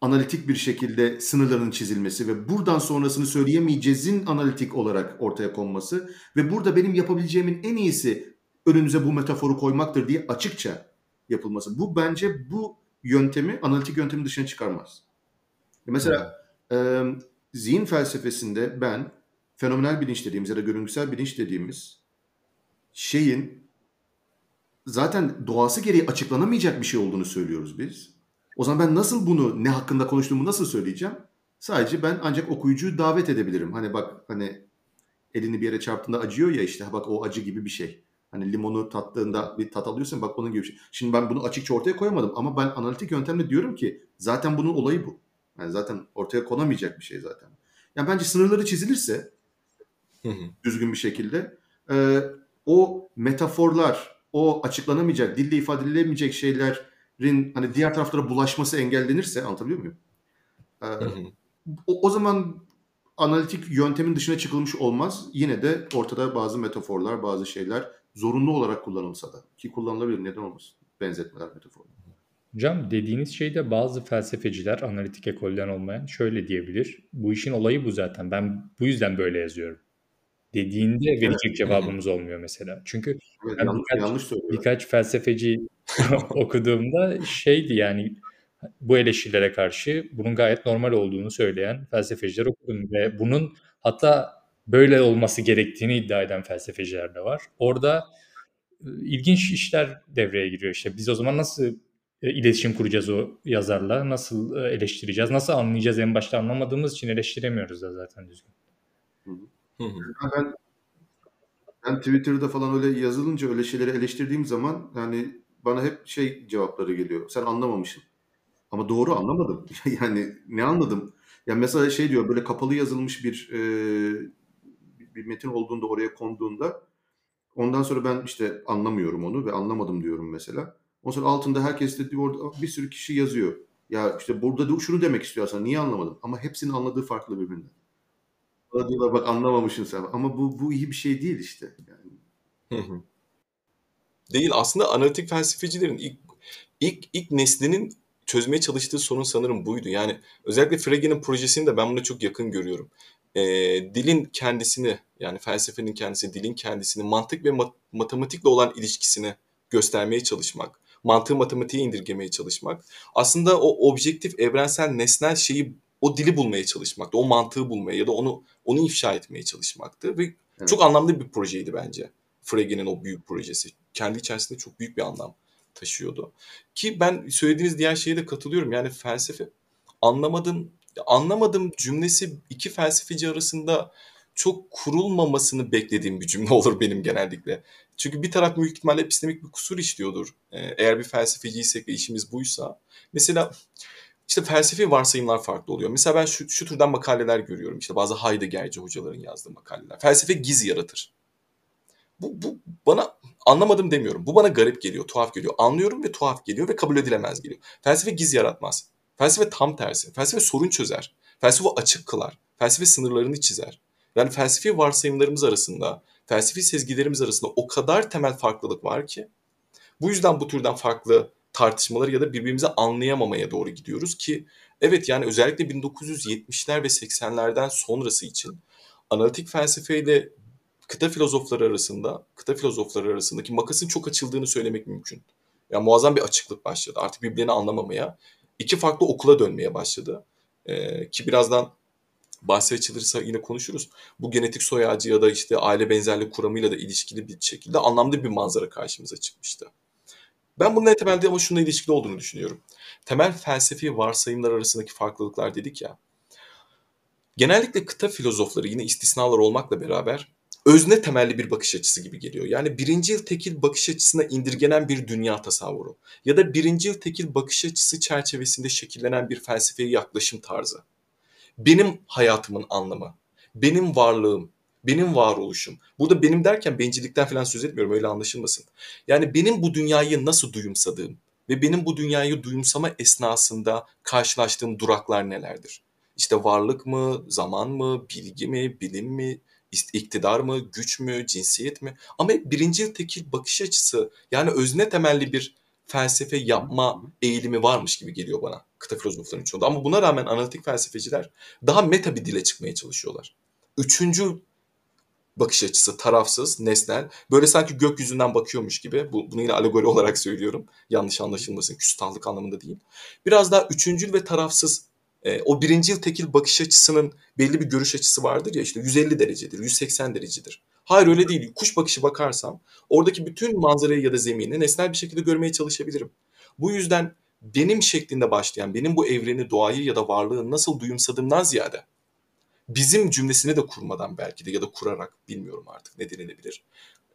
S3: analitik bir şekilde sınırların çizilmesi ve buradan sonrasını söyleyemeyeceğizin analitik olarak ortaya konması ve burada benim yapabileceğimin en iyisi önünüze bu metaforu koymaktır diye açıkça yapılması. Bu bence bu yöntemi analitik yöntemin dışına çıkarmaz. Mesela e, zihin felsefesinde ben fenomenal bilinç dediğimiz ya da görüntüsel bilinç dediğimiz şeyin zaten doğası gereği açıklanamayacak bir şey olduğunu söylüyoruz biz. O zaman ben nasıl bunu ne hakkında konuştuğumu nasıl söyleyeceğim? Sadece ben ancak okuyucuyu davet edebilirim. Hani bak hani elini bir yere çarptığında acıyor ya işte bak o acı gibi bir şey. Hani limonu tattığında bir tat alıyorsun bak onun gibi bir şey. Şimdi ben bunu açıkça ortaya koyamadım ama ben analitik yöntemle diyorum ki zaten bunun olayı bu. Yani zaten ortaya konamayacak bir şey zaten. Yani bence sınırları çizilirse düzgün bir şekilde e, o metaforlar, o açıklanamayacak, dille ifade edilemeyecek şeylerin hani diğer taraflara bulaşması engellenirse anlatabiliyor muyum? E, o, o zaman analitik yöntemin dışına çıkılmış olmaz. Yine de ortada bazı metaforlar, bazı şeyler zorunlu olarak kullanılsa da ki kullanılabilir neden olmasın benzetmeler metaforlar.
S1: Hocam dediğiniz şeyde bazı felsefeciler analitik ekolden olmayan şöyle diyebilir. Bu işin olayı bu zaten. Ben bu yüzden böyle yazıyorum. Dediğinde verecek evet. cevabımız olmuyor mesela. Çünkü
S3: evet, yanlış, birkaç, yanlış
S1: birkaç felsefeci okuduğumda şeydi yani bu eleştirilere karşı bunun gayet normal olduğunu söyleyen felsefeciler okudum ve bunun hatta böyle olması gerektiğini iddia eden felsefeciler de var. Orada ilginç işler devreye giriyor işte. Biz o zaman nasıl iletişim kuracağız o yazarla, nasıl eleştireceğiz, nasıl anlayacağız en başta anlamadığımız için eleştiremiyoruz da zaten düzgün.
S3: Ben, ben Twitter'da falan öyle yazılınca öyle şeyleri eleştirdiğim zaman yani bana hep şey cevapları geliyor. Sen anlamamışsın. Ama doğru anlamadım. yani ne anladım? Yani mesela şey diyor böyle kapalı yazılmış bir e, bir metin olduğunda oraya konduğunda ondan sonra ben işte anlamıyorum onu ve anlamadım diyorum mesela. Ondan sonra altında herkes de orada bir sürü kişi yazıyor. Ya işte burada da şunu demek istiyor aslında niye anlamadım? Ama hepsinin anladığı farklı birbirinden. Bana diyorlar bak anlamamışsın sen. Ama bu, bu iyi bir şey değil işte. Yani.
S2: Değil aslında analitik felsefecilerin ilk ilk ilk neslinin çözmeye çalıştığı sorun sanırım buydu. Yani özellikle Frege'nin projesini de ben buna çok yakın görüyorum. E, dilin kendisini yani felsefenin kendisi, dilin kendisini, mantık ve mat- matematikle olan ilişkisini göstermeye çalışmak, mantığı matematiğe indirgemeye çalışmak. Aslında o objektif, evrensel, nesnel şeyi, o dili bulmaya çalışmaktı. O mantığı bulmaya ya da onu onu ifşa etmeye çalışmaktı ve evet. çok anlamlı bir projeydi bence. Frege'nin o büyük projesi. Kendi içerisinde çok büyük bir anlam taşıyordu. Ki ben söylediğiniz diğer şeye de katılıyorum. Yani felsefe anlamadım anlamadım cümlesi iki felsefeci arasında çok kurulmamasını beklediğim bir cümle olur benim genellikle. Çünkü bir taraf büyük ihtimalle epistemik bir kusur işliyordur. Ee, eğer bir felsefeciysek ve işimiz buysa. Mesela işte felsefi varsayımlar farklı oluyor. Mesela ben şu, şu türden makaleler görüyorum. İşte bazı Heidegger'ci hocaların yazdığı makaleler. Felsefe giz yaratır. Bu, bu bana anlamadım demiyorum. Bu bana garip geliyor, tuhaf geliyor. Anlıyorum ve tuhaf geliyor ve kabul edilemez geliyor. Felsefe giz yaratmaz. Felsefe tam tersi. Felsefe sorun çözer. Felsefe açık kılar. Felsefe sınırlarını çizer. Yani felsefi varsayımlarımız arasında, felsefi sezgilerimiz arasında o kadar temel farklılık var ki bu yüzden bu türden farklı tartışmaları ya da birbirimizi anlayamamaya doğru gidiyoruz ki evet yani özellikle 1970'ler ve 80'lerden sonrası için analitik felsefeyle kıta filozofları arasında, kıta filozofları arasındaki makasın çok açıldığını söylemek mümkün. Yani muazzam bir açıklık başladı. Artık birbirlerini anlamamaya, iki farklı okula dönmeye başladı. Ee, ki birazdan bahsi açılırsa yine konuşuruz. Bu genetik soy ağacı ya da işte aile benzerlik kuramıyla da ilişkili bir şekilde anlamlı bir manzara karşımıza çıkmıştı. Ben bunun temelde ama şununla ilişkili olduğunu düşünüyorum. Temel felsefi varsayımlar arasındaki farklılıklar dedik ya. Genellikle kıta filozofları yine istisnalar olmakla beraber özne temelli bir bakış açısı gibi geliyor. Yani birinci yıl tekil bakış açısına indirgenen bir dünya tasavvuru ya da birinci yıl tekil bakış açısı çerçevesinde şekillenen bir felsefeye yaklaşım tarzı. Benim hayatımın anlamı, benim varlığım, benim varoluşum. Burada benim derken bencillikten falan söz etmiyorum öyle anlaşılmasın. Yani benim bu dünyayı nasıl duyumsadığım ve benim bu dünyayı duyumsama esnasında karşılaştığım duraklar nelerdir? İşte varlık mı, zaman mı, bilgi mi, bilim mi, iktidar mı, güç mü, cinsiyet mi? Ama birinci tekil bakış açısı yani özne temelli bir felsefe yapma eğilimi varmış gibi geliyor bana kıta filozoflarının çoğunda. Ama buna rağmen analitik felsefeciler daha meta bir dile çıkmaya çalışıyorlar. Üçüncü bakış açısı tarafsız, nesnel. Böyle sanki gökyüzünden bakıyormuş gibi. Bu, bunu yine alegori olarak söylüyorum. Yanlış anlaşılmasın. Küstahlık anlamında değil. Biraz daha üçüncül ve tarafsız E, o birinci tekil bakış açısının belli bir görüş açısı vardır ya işte 150 derecedir, 180 derecedir. Hayır öyle değil. Kuş bakışı bakarsam oradaki bütün manzarayı ya da zemini nesnel bir şekilde görmeye çalışabilirim. Bu yüzden benim şeklinde başlayan, benim bu evreni, doğayı ya da varlığı nasıl duyumsadığımdan ziyade bizim cümlesini de kurmadan belki de ya da kurarak bilmiyorum artık ne denilebilir.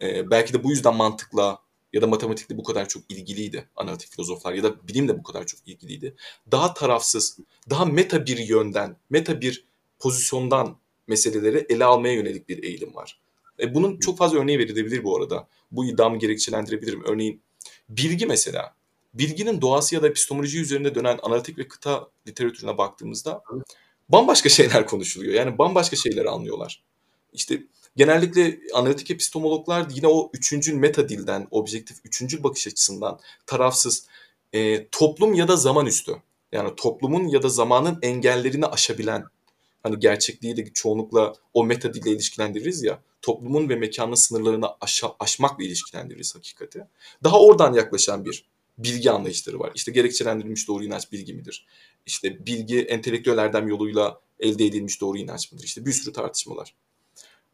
S2: Ee, belki de bu yüzden mantıkla ya da matematikle bu kadar çok ilgiliydi analitik filozoflar ya da bilimle bu kadar çok ilgiliydi. Daha tarafsız, daha meta bir yönden, meta bir pozisyondan meseleleri ele almaya yönelik bir eğilim var. E, bunun çok fazla örneği verilebilir bu arada. Bu iddiamı gerekçelendirebilirim. Örneğin bilgi mesela. Bilginin doğası ya da epistemoloji üzerinde dönen analitik ve kıta literatürüne baktığımızda bambaşka şeyler konuşuluyor. Yani bambaşka şeyleri anlıyorlar. İşte genellikle analitik epistemologlar yine o üçüncül meta dilden, objektif üçüncül bakış açısından tarafsız e, toplum ya da zaman üstü. Yani toplumun ya da zamanın engellerini aşabilen hani gerçekliği de çoğunlukla o meta dille ilişkilendiririz ya toplumun ve mekanın sınırlarını aşa, aşmakla ilişkilendiririz hakikati. Daha oradan yaklaşan bir bilgi anlayışları var. İşte gerekçelendirilmiş doğru inanç bilgi midir? İşte bilgi entelektüel erdem yoluyla elde edilmiş doğru inanç mıdır? İşte bir sürü tartışmalar.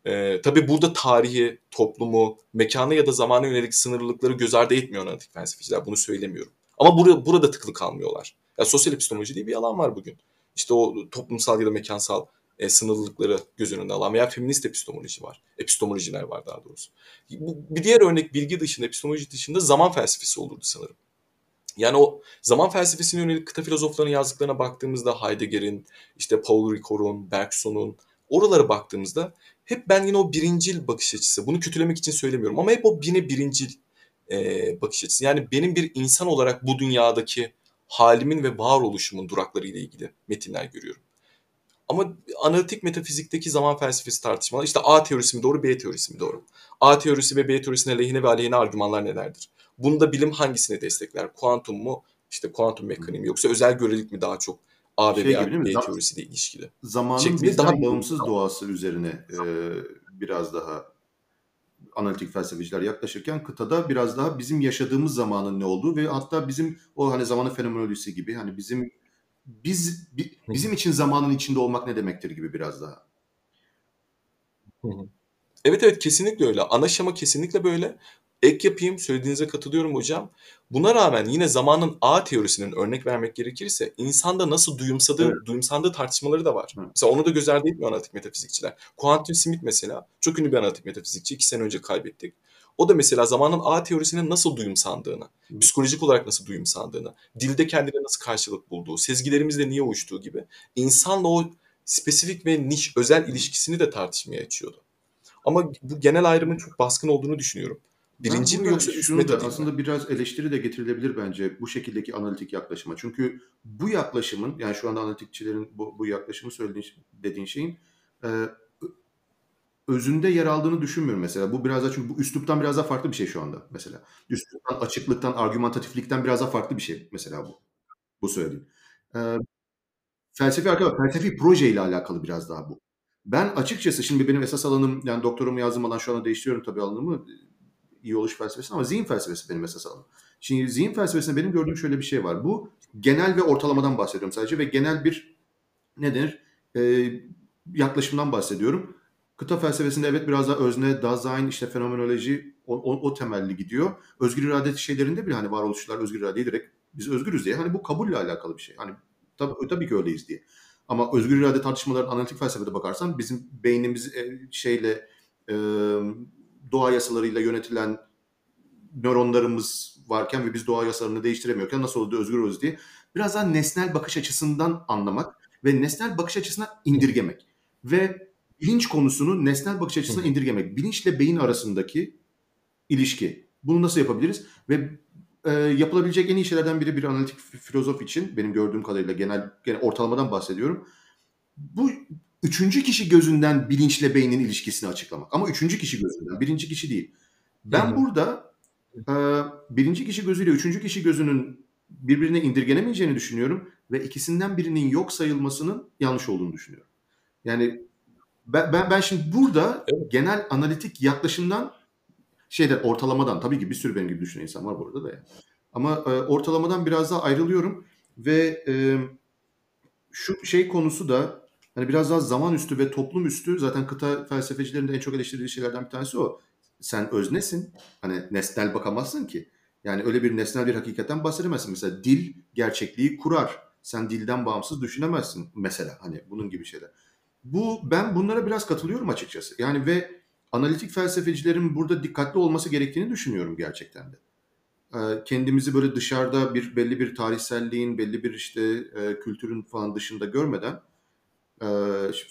S2: Ee, tabii burada tarihi, toplumu, mekanı ya da zamana yönelik sınırlılıkları göz ardı etmiyor analitik felsefeciler. Bunu söylemiyorum. Ama burada, burada tıklı kalmıyorlar. Ya sosyal epistemoloji diye bir alan var bugün. İşte o toplumsal ya da mekansal e, sınırlılıkları göz önünde alan veya feminist epistemoloji var. Epistemolojiler var daha doğrusu. Bu, bir diğer örnek bilgi dışında, epistemoloji dışında zaman felsefesi olurdu sanırım. Yani o zaman felsefesine yönelik kıta filozoflarının yazdıklarına baktığımızda Heidegger'in, işte Paul Ricoeur'un, Bergson'un oralara baktığımızda hep ben yine o birincil bakış açısı, bunu kötülemek için söylemiyorum ama hep o yine birincil e, bakış açısı. Yani benim bir insan olarak bu dünyadaki halimin ve varoluşumun durakları ile ilgili metinler görüyorum. Ama analitik metafizikteki zaman felsefesi tartışmaları işte A teorisi mi doğru, B teorisi mi doğru? A teorisi ve B teorisine lehine ve aleyhine argümanlar nelerdir? Bunda bilim hangisini destekler? Kuantum mu? İşte kuantum mekaniği mi? Yoksa özel görelilik mi daha çok A ve şey veya B teorisiyle ilişkili?
S3: Zamanın Şeklinde bizden daha bağımsız doğası üzerine e, biraz daha analitik felsefeciler yaklaşırken kıtada biraz daha bizim yaşadığımız zamanın ne olduğu ve hatta bizim o hani zamanın fenomenolojisi gibi hani bizim biz bizim için zamanın içinde olmak ne demektir gibi biraz daha.
S2: Evet evet kesinlikle öyle. Ana şema kesinlikle böyle. Ek yapayım söylediğinize katılıyorum hocam. Buna rağmen yine zamanın A teorisinin örnek vermek gerekirse insanda nasıl duyumsadığı, evet. duyumsandığı tartışmaları da var. Evet. Mesela onu da göz ardı etmiyor analitik metafizikçiler. Quantum Smith mesela çok ünlü bir analitik metafizikçi. iki sene önce kaybettik. O da mesela zamanın A teorisinin nasıl duyumsandığını, psikolojik olarak nasıl duyumsandığını, dilde kendine nasıl karşılık bulduğu, sezgilerimizle niye uyuştuğu gibi insanla o spesifik ve niş özel ilişkisini de tartışmaya açıyordu. Ama bu genel ayrımın çok baskın olduğunu düşünüyorum. Birinci mi yoksa üst meta
S3: Aslında biraz eleştiri de getirilebilir bence bu şekildeki analitik yaklaşıma. Çünkü bu yaklaşımın yani şu anda analitikçilerin bu, bu yaklaşımı söylediğin dediğin şeyin e, özünde yer aldığını düşünmüyorum mesela. Bu biraz da çünkü bu üsluptan biraz daha farklı bir şey şu anda mesela. Üsluptan, açıklıktan, argümantatiflikten biraz daha farklı bir şey mesela bu. Bu söylediğim. Ee, felsefi arkadaşlar, felsefi proje ile alakalı biraz daha bu. Ben açıkçası şimdi benim esas alanım yani doktorumu yazdığım alan şu anda değiştiriyorum tabii alanımı iyi oluş felsefesi ama zihin felsefesi benim esas alanım. Şimdi zihin felsefesinde benim gördüğüm şöyle bir şey var. Bu genel ve ortalamadan bahsediyorum sadece ve genel bir ne denir e, yaklaşımdan bahsediyorum. Kıta felsefesinde evet biraz daha özne, Dasein, işte fenomenoloji o, o, o temelli gidiyor. Özgür irade şeylerinde bile hani varoluşçular özgür iradeyi direkt biz özgürüz diye. Hani bu kabulle alakalı bir şey. Hani tabii, tabii ki öyleyiz diye. Ama özgür irade tartışmaları analitik felsefede bakarsan bizim beynimiz e, şeyle e, doğa yasalarıyla yönetilen nöronlarımız varken ve biz doğa yasalarını değiştiremiyorken nasıl oldu özgür diye biraz daha nesnel bakış açısından anlamak ve nesnel bakış açısına indirgemek. Ve bilinç konusunu nesnel bakış açısına indirgemek. Bilinçle beyin arasındaki ilişki. Bunu nasıl yapabiliriz? Ve e, yapılabilecek en iyi şeylerden biri bir analitik filozof için benim gördüğüm kadarıyla genel, genel ortalamadan bahsediyorum. Bu üçüncü kişi gözünden bilinçle beynin ilişkisini açıklamak. Ama üçüncü kişi gözünden, birinci kişi değil. Ben Hı-hı. burada e, birinci kişi gözüyle üçüncü kişi gözünün birbirine indirgenemeyeceğini düşünüyorum ve ikisinden birinin yok sayılmasının yanlış olduğunu düşünüyorum. Yani ben, ben, ben şimdi burada evet. genel analitik yaklaşımdan şeyler ortalamadan tabii ki bir sürü benim gibi düşünen insan var burada da ya. Ama e, ortalamadan biraz daha ayrılıyorum ve e, şu şey konusu da hani biraz daha zaman üstü ve toplum üstü zaten kıta felsefecilerinin en çok eleştirdiği şeylerden bir tanesi o. Sen öznesin. Hani nesnel bakamazsın ki. Yani öyle bir nesnel bir hakikaten bahsedemezsin. Mesela dil gerçekliği kurar. Sen dilden bağımsız düşünemezsin mesela hani bunun gibi şeyler. Bu ben bunlara biraz katılıyorum açıkçası. Yani ve analitik felsefecilerin burada dikkatli olması gerektiğini düşünüyorum gerçekten de. Ee, kendimizi böyle dışarıda bir belli bir tarihselliğin, belli bir işte e, kültürün falan dışında görmeden e,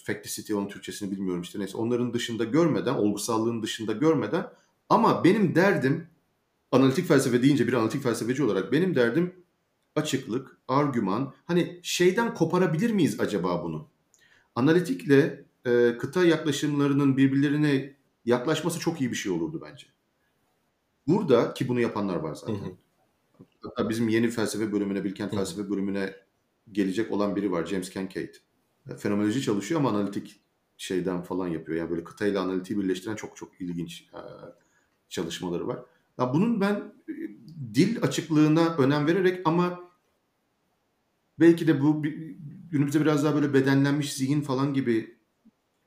S3: facticity onun Türkçesini bilmiyorum işte neyse onların dışında görmeden, olgusallığın dışında görmeden ama benim derdim analitik felsefe deyince bir analitik felsefeci olarak benim derdim açıklık, argüman. Hani şeyden koparabilir miyiz acaba bunu? Analitikle e, kıta yaklaşımlarının birbirlerine yaklaşması çok iyi bir şey olurdu bence. Burada ki bunu yapanlar var zaten. Hı hı. Hatta bizim yeni felsefe bölümüne, Bilkent felsefe bölümüne gelecek olan biri var. James Kincaid. Fenomenoloji çalışıyor ama analitik şeyden falan yapıyor. Yani böyle kıtayla analitiği birleştiren çok çok ilginç e, çalışmaları var. Ya bunun ben e, dil açıklığına önem vererek ama belki de bu günümüzde biraz daha böyle bedenlenmiş zihin falan gibi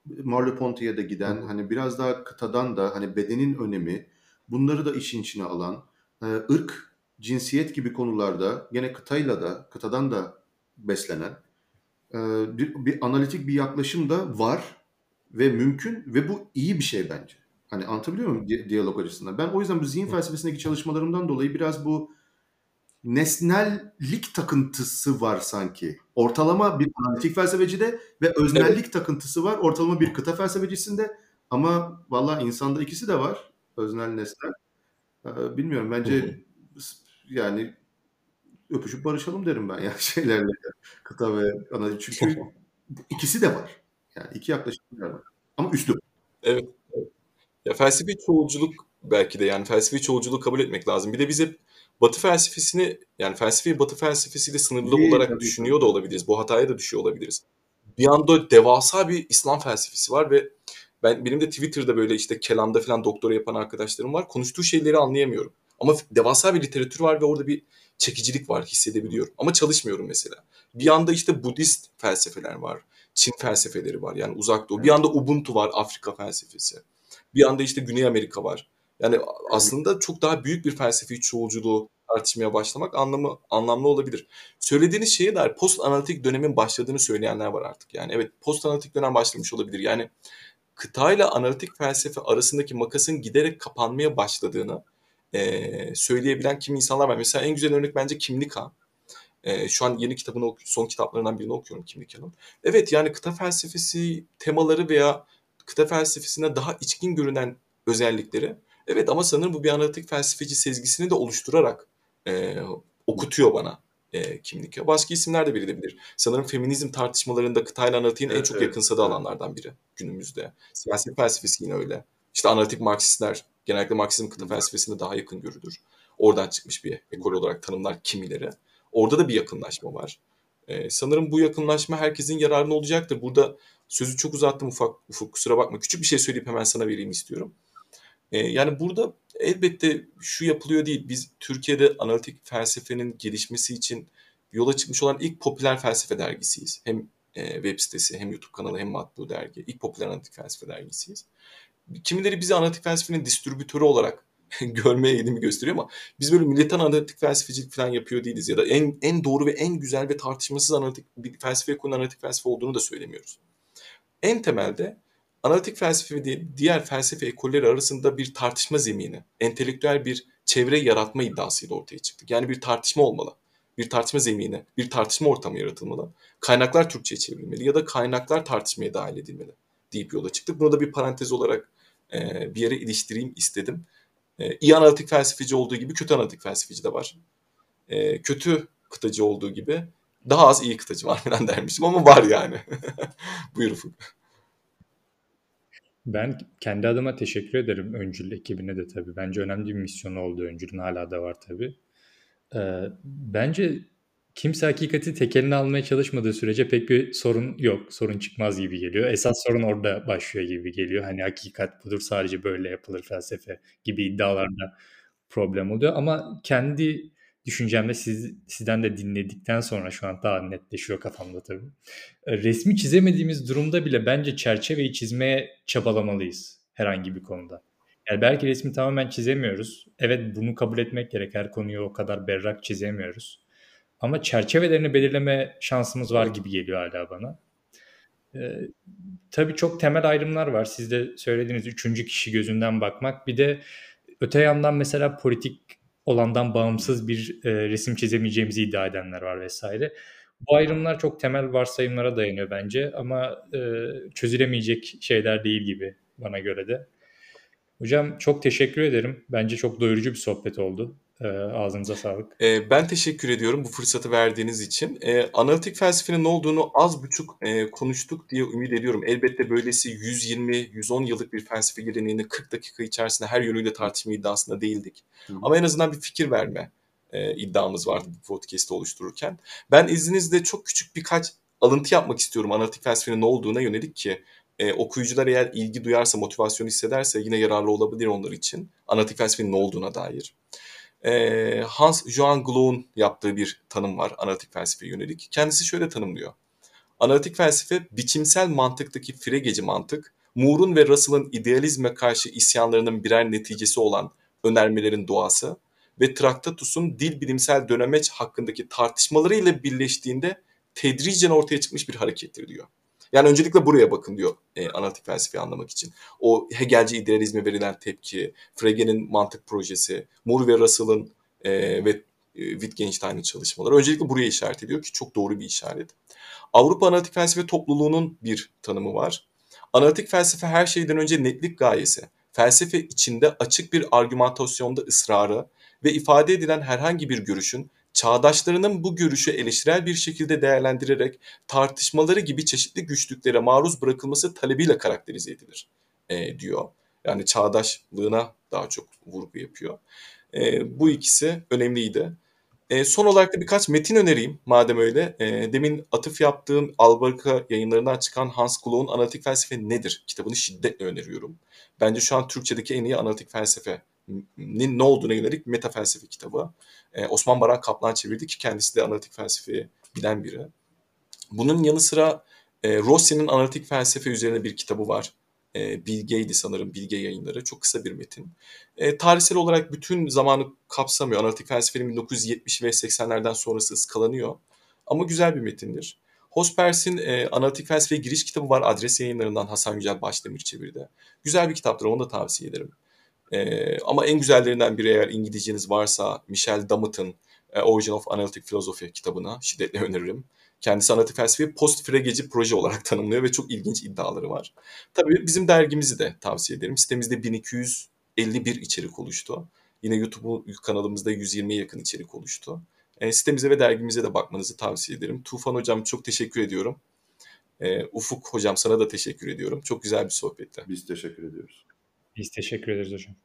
S3: Merleau-Ponty'ye de giden Hı. hani biraz daha kıtadan da hani bedenin önemi bunları da işin içine alan e, ırk, cinsiyet gibi konularda gene kıtayla da kıtadan da beslenen bir, bir analitik bir yaklaşım da var ve mümkün ve bu iyi bir şey bence. Hani anlatabiliyor muyum di- diyalog açısından? Ben o yüzden bu zihin felsefesindeki çalışmalarımdan dolayı biraz bu nesnellik takıntısı var sanki. Ortalama bir analitik felsefecide ve öznellik evet. takıntısı var ortalama bir kıta felsefecisinde. Ama valla insanda ikisi de var. Öznel nesnel. Ee, bilmiyorum bence yani öpüşüp barışalım derim ben ya şeylerle. Kıta ve analitik. Çünkü ikisi de var. Yani iki yaklaşım var. Ama üstü.
S2: Evet. Ya felsefi çoğulculuk belki de yani felsefi çoğulculuğu kabul etmek lazım. Bir de biz hep Batı felsefesini yani felsefi Batı felsefesiyle sınırlı İyi, olarak tabii. düşünüyor da olabiliriz. Bu hataya da düşüyor olabiliriz. Bir anda devasa bir İslam felsefesi var ve ben benim de Twitter'da böyle işte kelamda falan doktora yapan arkadaşlarım var. Konuştuğu şeyleri anlayamıyorum. Ama devasa bir literatür var ve orada bir çekicilik var hissedebiliyorum. Ama çalışmıyorum mesela. Bir anda işte Budist felsefeler var. Çin felsefeleri var yani uzak doğu. Bir anda Ubuntu var Afrika felsefesi. Bir anda işte Güney Amerika var. Yani aslında çok daha büyük bir felsefi çoğulculuğu tartışmaya başlamak anlamı anlamlı olabilir. Söylediğiniz şeye dair post analitik dönemin başladığını söyleyenler var artık. Yani evet post analitik dönem başlamış olabilir. Yani kıtayla analitik felsefe arasındaki makasın giderek kapanmaya başladığını e, söyleyebilen kimi insanlar var. Mesela en güzel örnek bence Kimlik Han. E, şu an yeni kitabını son kitaplarından birini okuyorum Kimlik Han'ın. Evet yani kıta felsefesi temaları veya kıta felsefesine daha içkin görünen özellikleri Evet ama sanırım bu bir analitik felsefeci sezgisini de oluşturarak e, okutuyor bana e, kimlik. Başka isimler de verilebilir. Sanırım feminizm tartışmalarında kıtayla analitiğin evet, en çok evet, yakınsadığı evet. alanlardan biri günümüzde. Siyaset felsefesi yine öyle. İşte analitik Marksistler genellikle Marksizm kıta felsefesinde daha yakın görülür. Oradan çıkmış bir ekol olarak tanımlar kimileri. Orada da bir yakınlaşma var. Ee, sanırım bu yakınlaşma herkesin yararına olacaktır. Burada sözü çok uzattım ufak ufuk kusura bakma. Küçük bir şey söyleyip hemen sana vereyim istiyorum. E, yani burada elbette şu yapılıyor değil. Biz Türkiye'de analitik felsefenin gelişmesi için yola çıkmış olan ilk popüler felsefe dergisiyiz. Hem e, web sitesi hem YouTube kanalı hem matbu dergi. İlk popüler analitik felsefe dergisiyiz. Kimileri bizi analitik felsefenin distribütörü olarak görmeye eğilimi gösteriyor ama biz böyle militan analitik felsefecilik falan yapıyor değiliz ya da en en doğru ve en güzel ve tartışmasız analitik bir felsefe konu analitik felsefe olduğunu da söylemiyoruz. En temelde analitik felsefe ve diğer felsefe ekolleri arasında bir tartışma zemini, entelektüel bir çevre yaratma iddiasıyla ortaya çıktık. Yani bir tartışma olmalı. Bir tartışma zemini, bir tartışma ortamı yaratılmalı. Kaynaklar Türkçe'ye çevrilmeli ya da kaynaklar tartışmaya dahil edilmeli deyip yola çıktık. Bunu da bir parantez olarak e, bir yere iliştireyim istedim. E, iyi analitik felsefeci olduğu gibi kötü analitik felsefeci de var. E, kötü kıtacı olduğu gibi daha az iyi kıtacı var falan dermişim ama var yani. Buyur Ufuk.
S1: Ben kendi adıma teşekkür ederim Öncül ekibine de tabii. Bence önemli bir misyonu oldu Öncül'ün hala da var tabii. Ee, bence kimse hakikati tek eline almaya çalışmadığı sürece pek bir sorun yok. Sorun çıkmaz gibi geliyor. Esas sorun orada başlıyor gibi geliyor. Hani hakikat budur sadece böyle yapılır felsefe gibi iddialarda problem oluyor. Ama kendi düşüncem de siz, sizden de dinledikten sonra şu an daha netleşiyor kafamda tabii. E, resmi çizemediğimiz durumda bile bence çerçeveyi çizmeye çabalamalıyız herhangi bir konuda. Yani belki resmi tamamen çizemiyoruz. Evet bunu kabul etmek gerek. Her konuyu o kadar berrak çizemiyoruz. Ama çerçevelerini belirleme şansımız var gibi geliyor hala bana. Ee, tabii çok temel ayrımlar var. Siz de söylediğiniz üçüncü kişi gözünden bakmak. Bir de öte yandan mesela politik olandan bağımsız bir e, resim çizemeyeceğimizi iddia edenler var vesaire. Bu ayrımlar çok temel varsayımlara dayanıyor bence ama e, çözülemeyecek şeyler değil gibi bana göre de. Hocam çok teşekkür ederim. Bence çok doyurucu bir sohbet oldu. E, ağzınıza sağlık.
S2: E, ben teşekkür ediyorum bu fırsatı verdiğiniz için. E, analitik felsefenin ne olduğunu az buçuk e, konuştuk diye ümit ediyorum. Elbette böylesi 120-110 yıllık bir felsefe geleneğini 40 dakika içerisinde her yönüyle tartışma iddiasında değildik. Hı. Ama en azından bir fikir verme e, iddiamız vardı bu podcast'i oluştururken. Ben izninizle çok küçük birkaç alıntı yapmak istiyorum analitik felsefenin ne olduğuna yönelik ki e, okuyucular eğer ilgi duyarsa, motivasyon hissederse yine yararlı olabilir onlar için. Analitik felsefenin ne olduğuna dair. E, Hans Johann Glau'nun yaptığı bir tanım var analitik felsefeye yönelik. Kendisi şöyle tanımlıyor. Analitik felsefe biçimsel mantıktaki Frege'ci mantık, Moore'un ve Russell'ın idealizme karşı isyanlarının birer neticesi olan önermelerin doğası ve Traktatus'un dil bilimsel dönemeç hakkındaki tartışmalarıyla birleştiğinde tedricen ortaya çıkmış bir harekettir diyor. Yani öncelikle buraya bakın diyor e, analitik felsefeyi anlamak için. O Hegelci idealizme verilen tepki, Frege'nin mantık projesi, Moore ve Russell'ın e, ve e, Wittgenstein'in çalışmaları öncelikle buraya işaret ediyor ki çok doğru bir işaret. Avrupa Analitik Felsefe Topluluğu'nun bir tanımı var. Analitik felsefe her şeyden önce netlik gayesi, felsefe içinde açık bir argümantasyonda ısrarı ve ifade edilen herhangi bir görüşün çağdaşlarının bu görüşü eleştirel bir şekilde değerlendirerek tartışmaları gibi çeşitli güçlüklere maruz bırakılması talebiyle karakterize edilir e, diyor. Yani çağdaşlığına daha çok vurgu yapıyor. E, bu ikisi önemliydi. E, son olarak da birkaç metin önereyim madem öyle. E, demin atıf yaptığım Albarka yayınlarından çıkan Hans Kuhlau'nun Analitik Felsefe Nedir kitabını şiddetle öneriyorum. Bence şu an Türkçedeki en iyi analitik felsefenin ne olduğuna yönelik meta felsefe kitabı. E, Osman Baran Kaplan çevirdi ki kendisi de analitik felsefeyi bilen biri. Bunun yanı sıra e, Rossi'nin analitik felsefe üzerine bir kitabı var. E, Bilge'ydi sanırım, Bilge yayınları. Çok kısa bir metin. E, tarihsel olarak bütün zamanı kapsamıyor. Analitik felsefenin 1970 ve 80'lerden sonrası ıskalanıyor. Ama güzel bir metindir. Hospers'in e, analitik felsefeye giriş kitabı var. Adres yayınlarından Hasan Yücel Başdemir çevirdi. Güzel bir kitaptır, onu da tavsiye ederim. E, ama en güzellerinden biri eğer İngilizceniz varsa Michel Dummett'ın e, Origin of Analytic Philosophy kitabını şiddetle öneririm. Kendisi analitik felsefeyi post fregeci proje olarak tanımlıyor ve çok ilginç iddiaları var. Tabii bizim dergimizi de tavsiye ederim. Sitemizde 1251 içerik oluştu. Yine YouTube kanalımızda 120'ye yakın içerik oluştu. E, sitemize ve dergimize de bakmanızı tavsiye ederim. Tufan Hocam çok teşekkür ediyorum. E, Ufuk Hocam sana da teşekkür ediyorum. Çok güzel bir sohbetti.
S3: Biz teşekkür ediyoruz.
S1: Biz teşekkür ederiz hocam.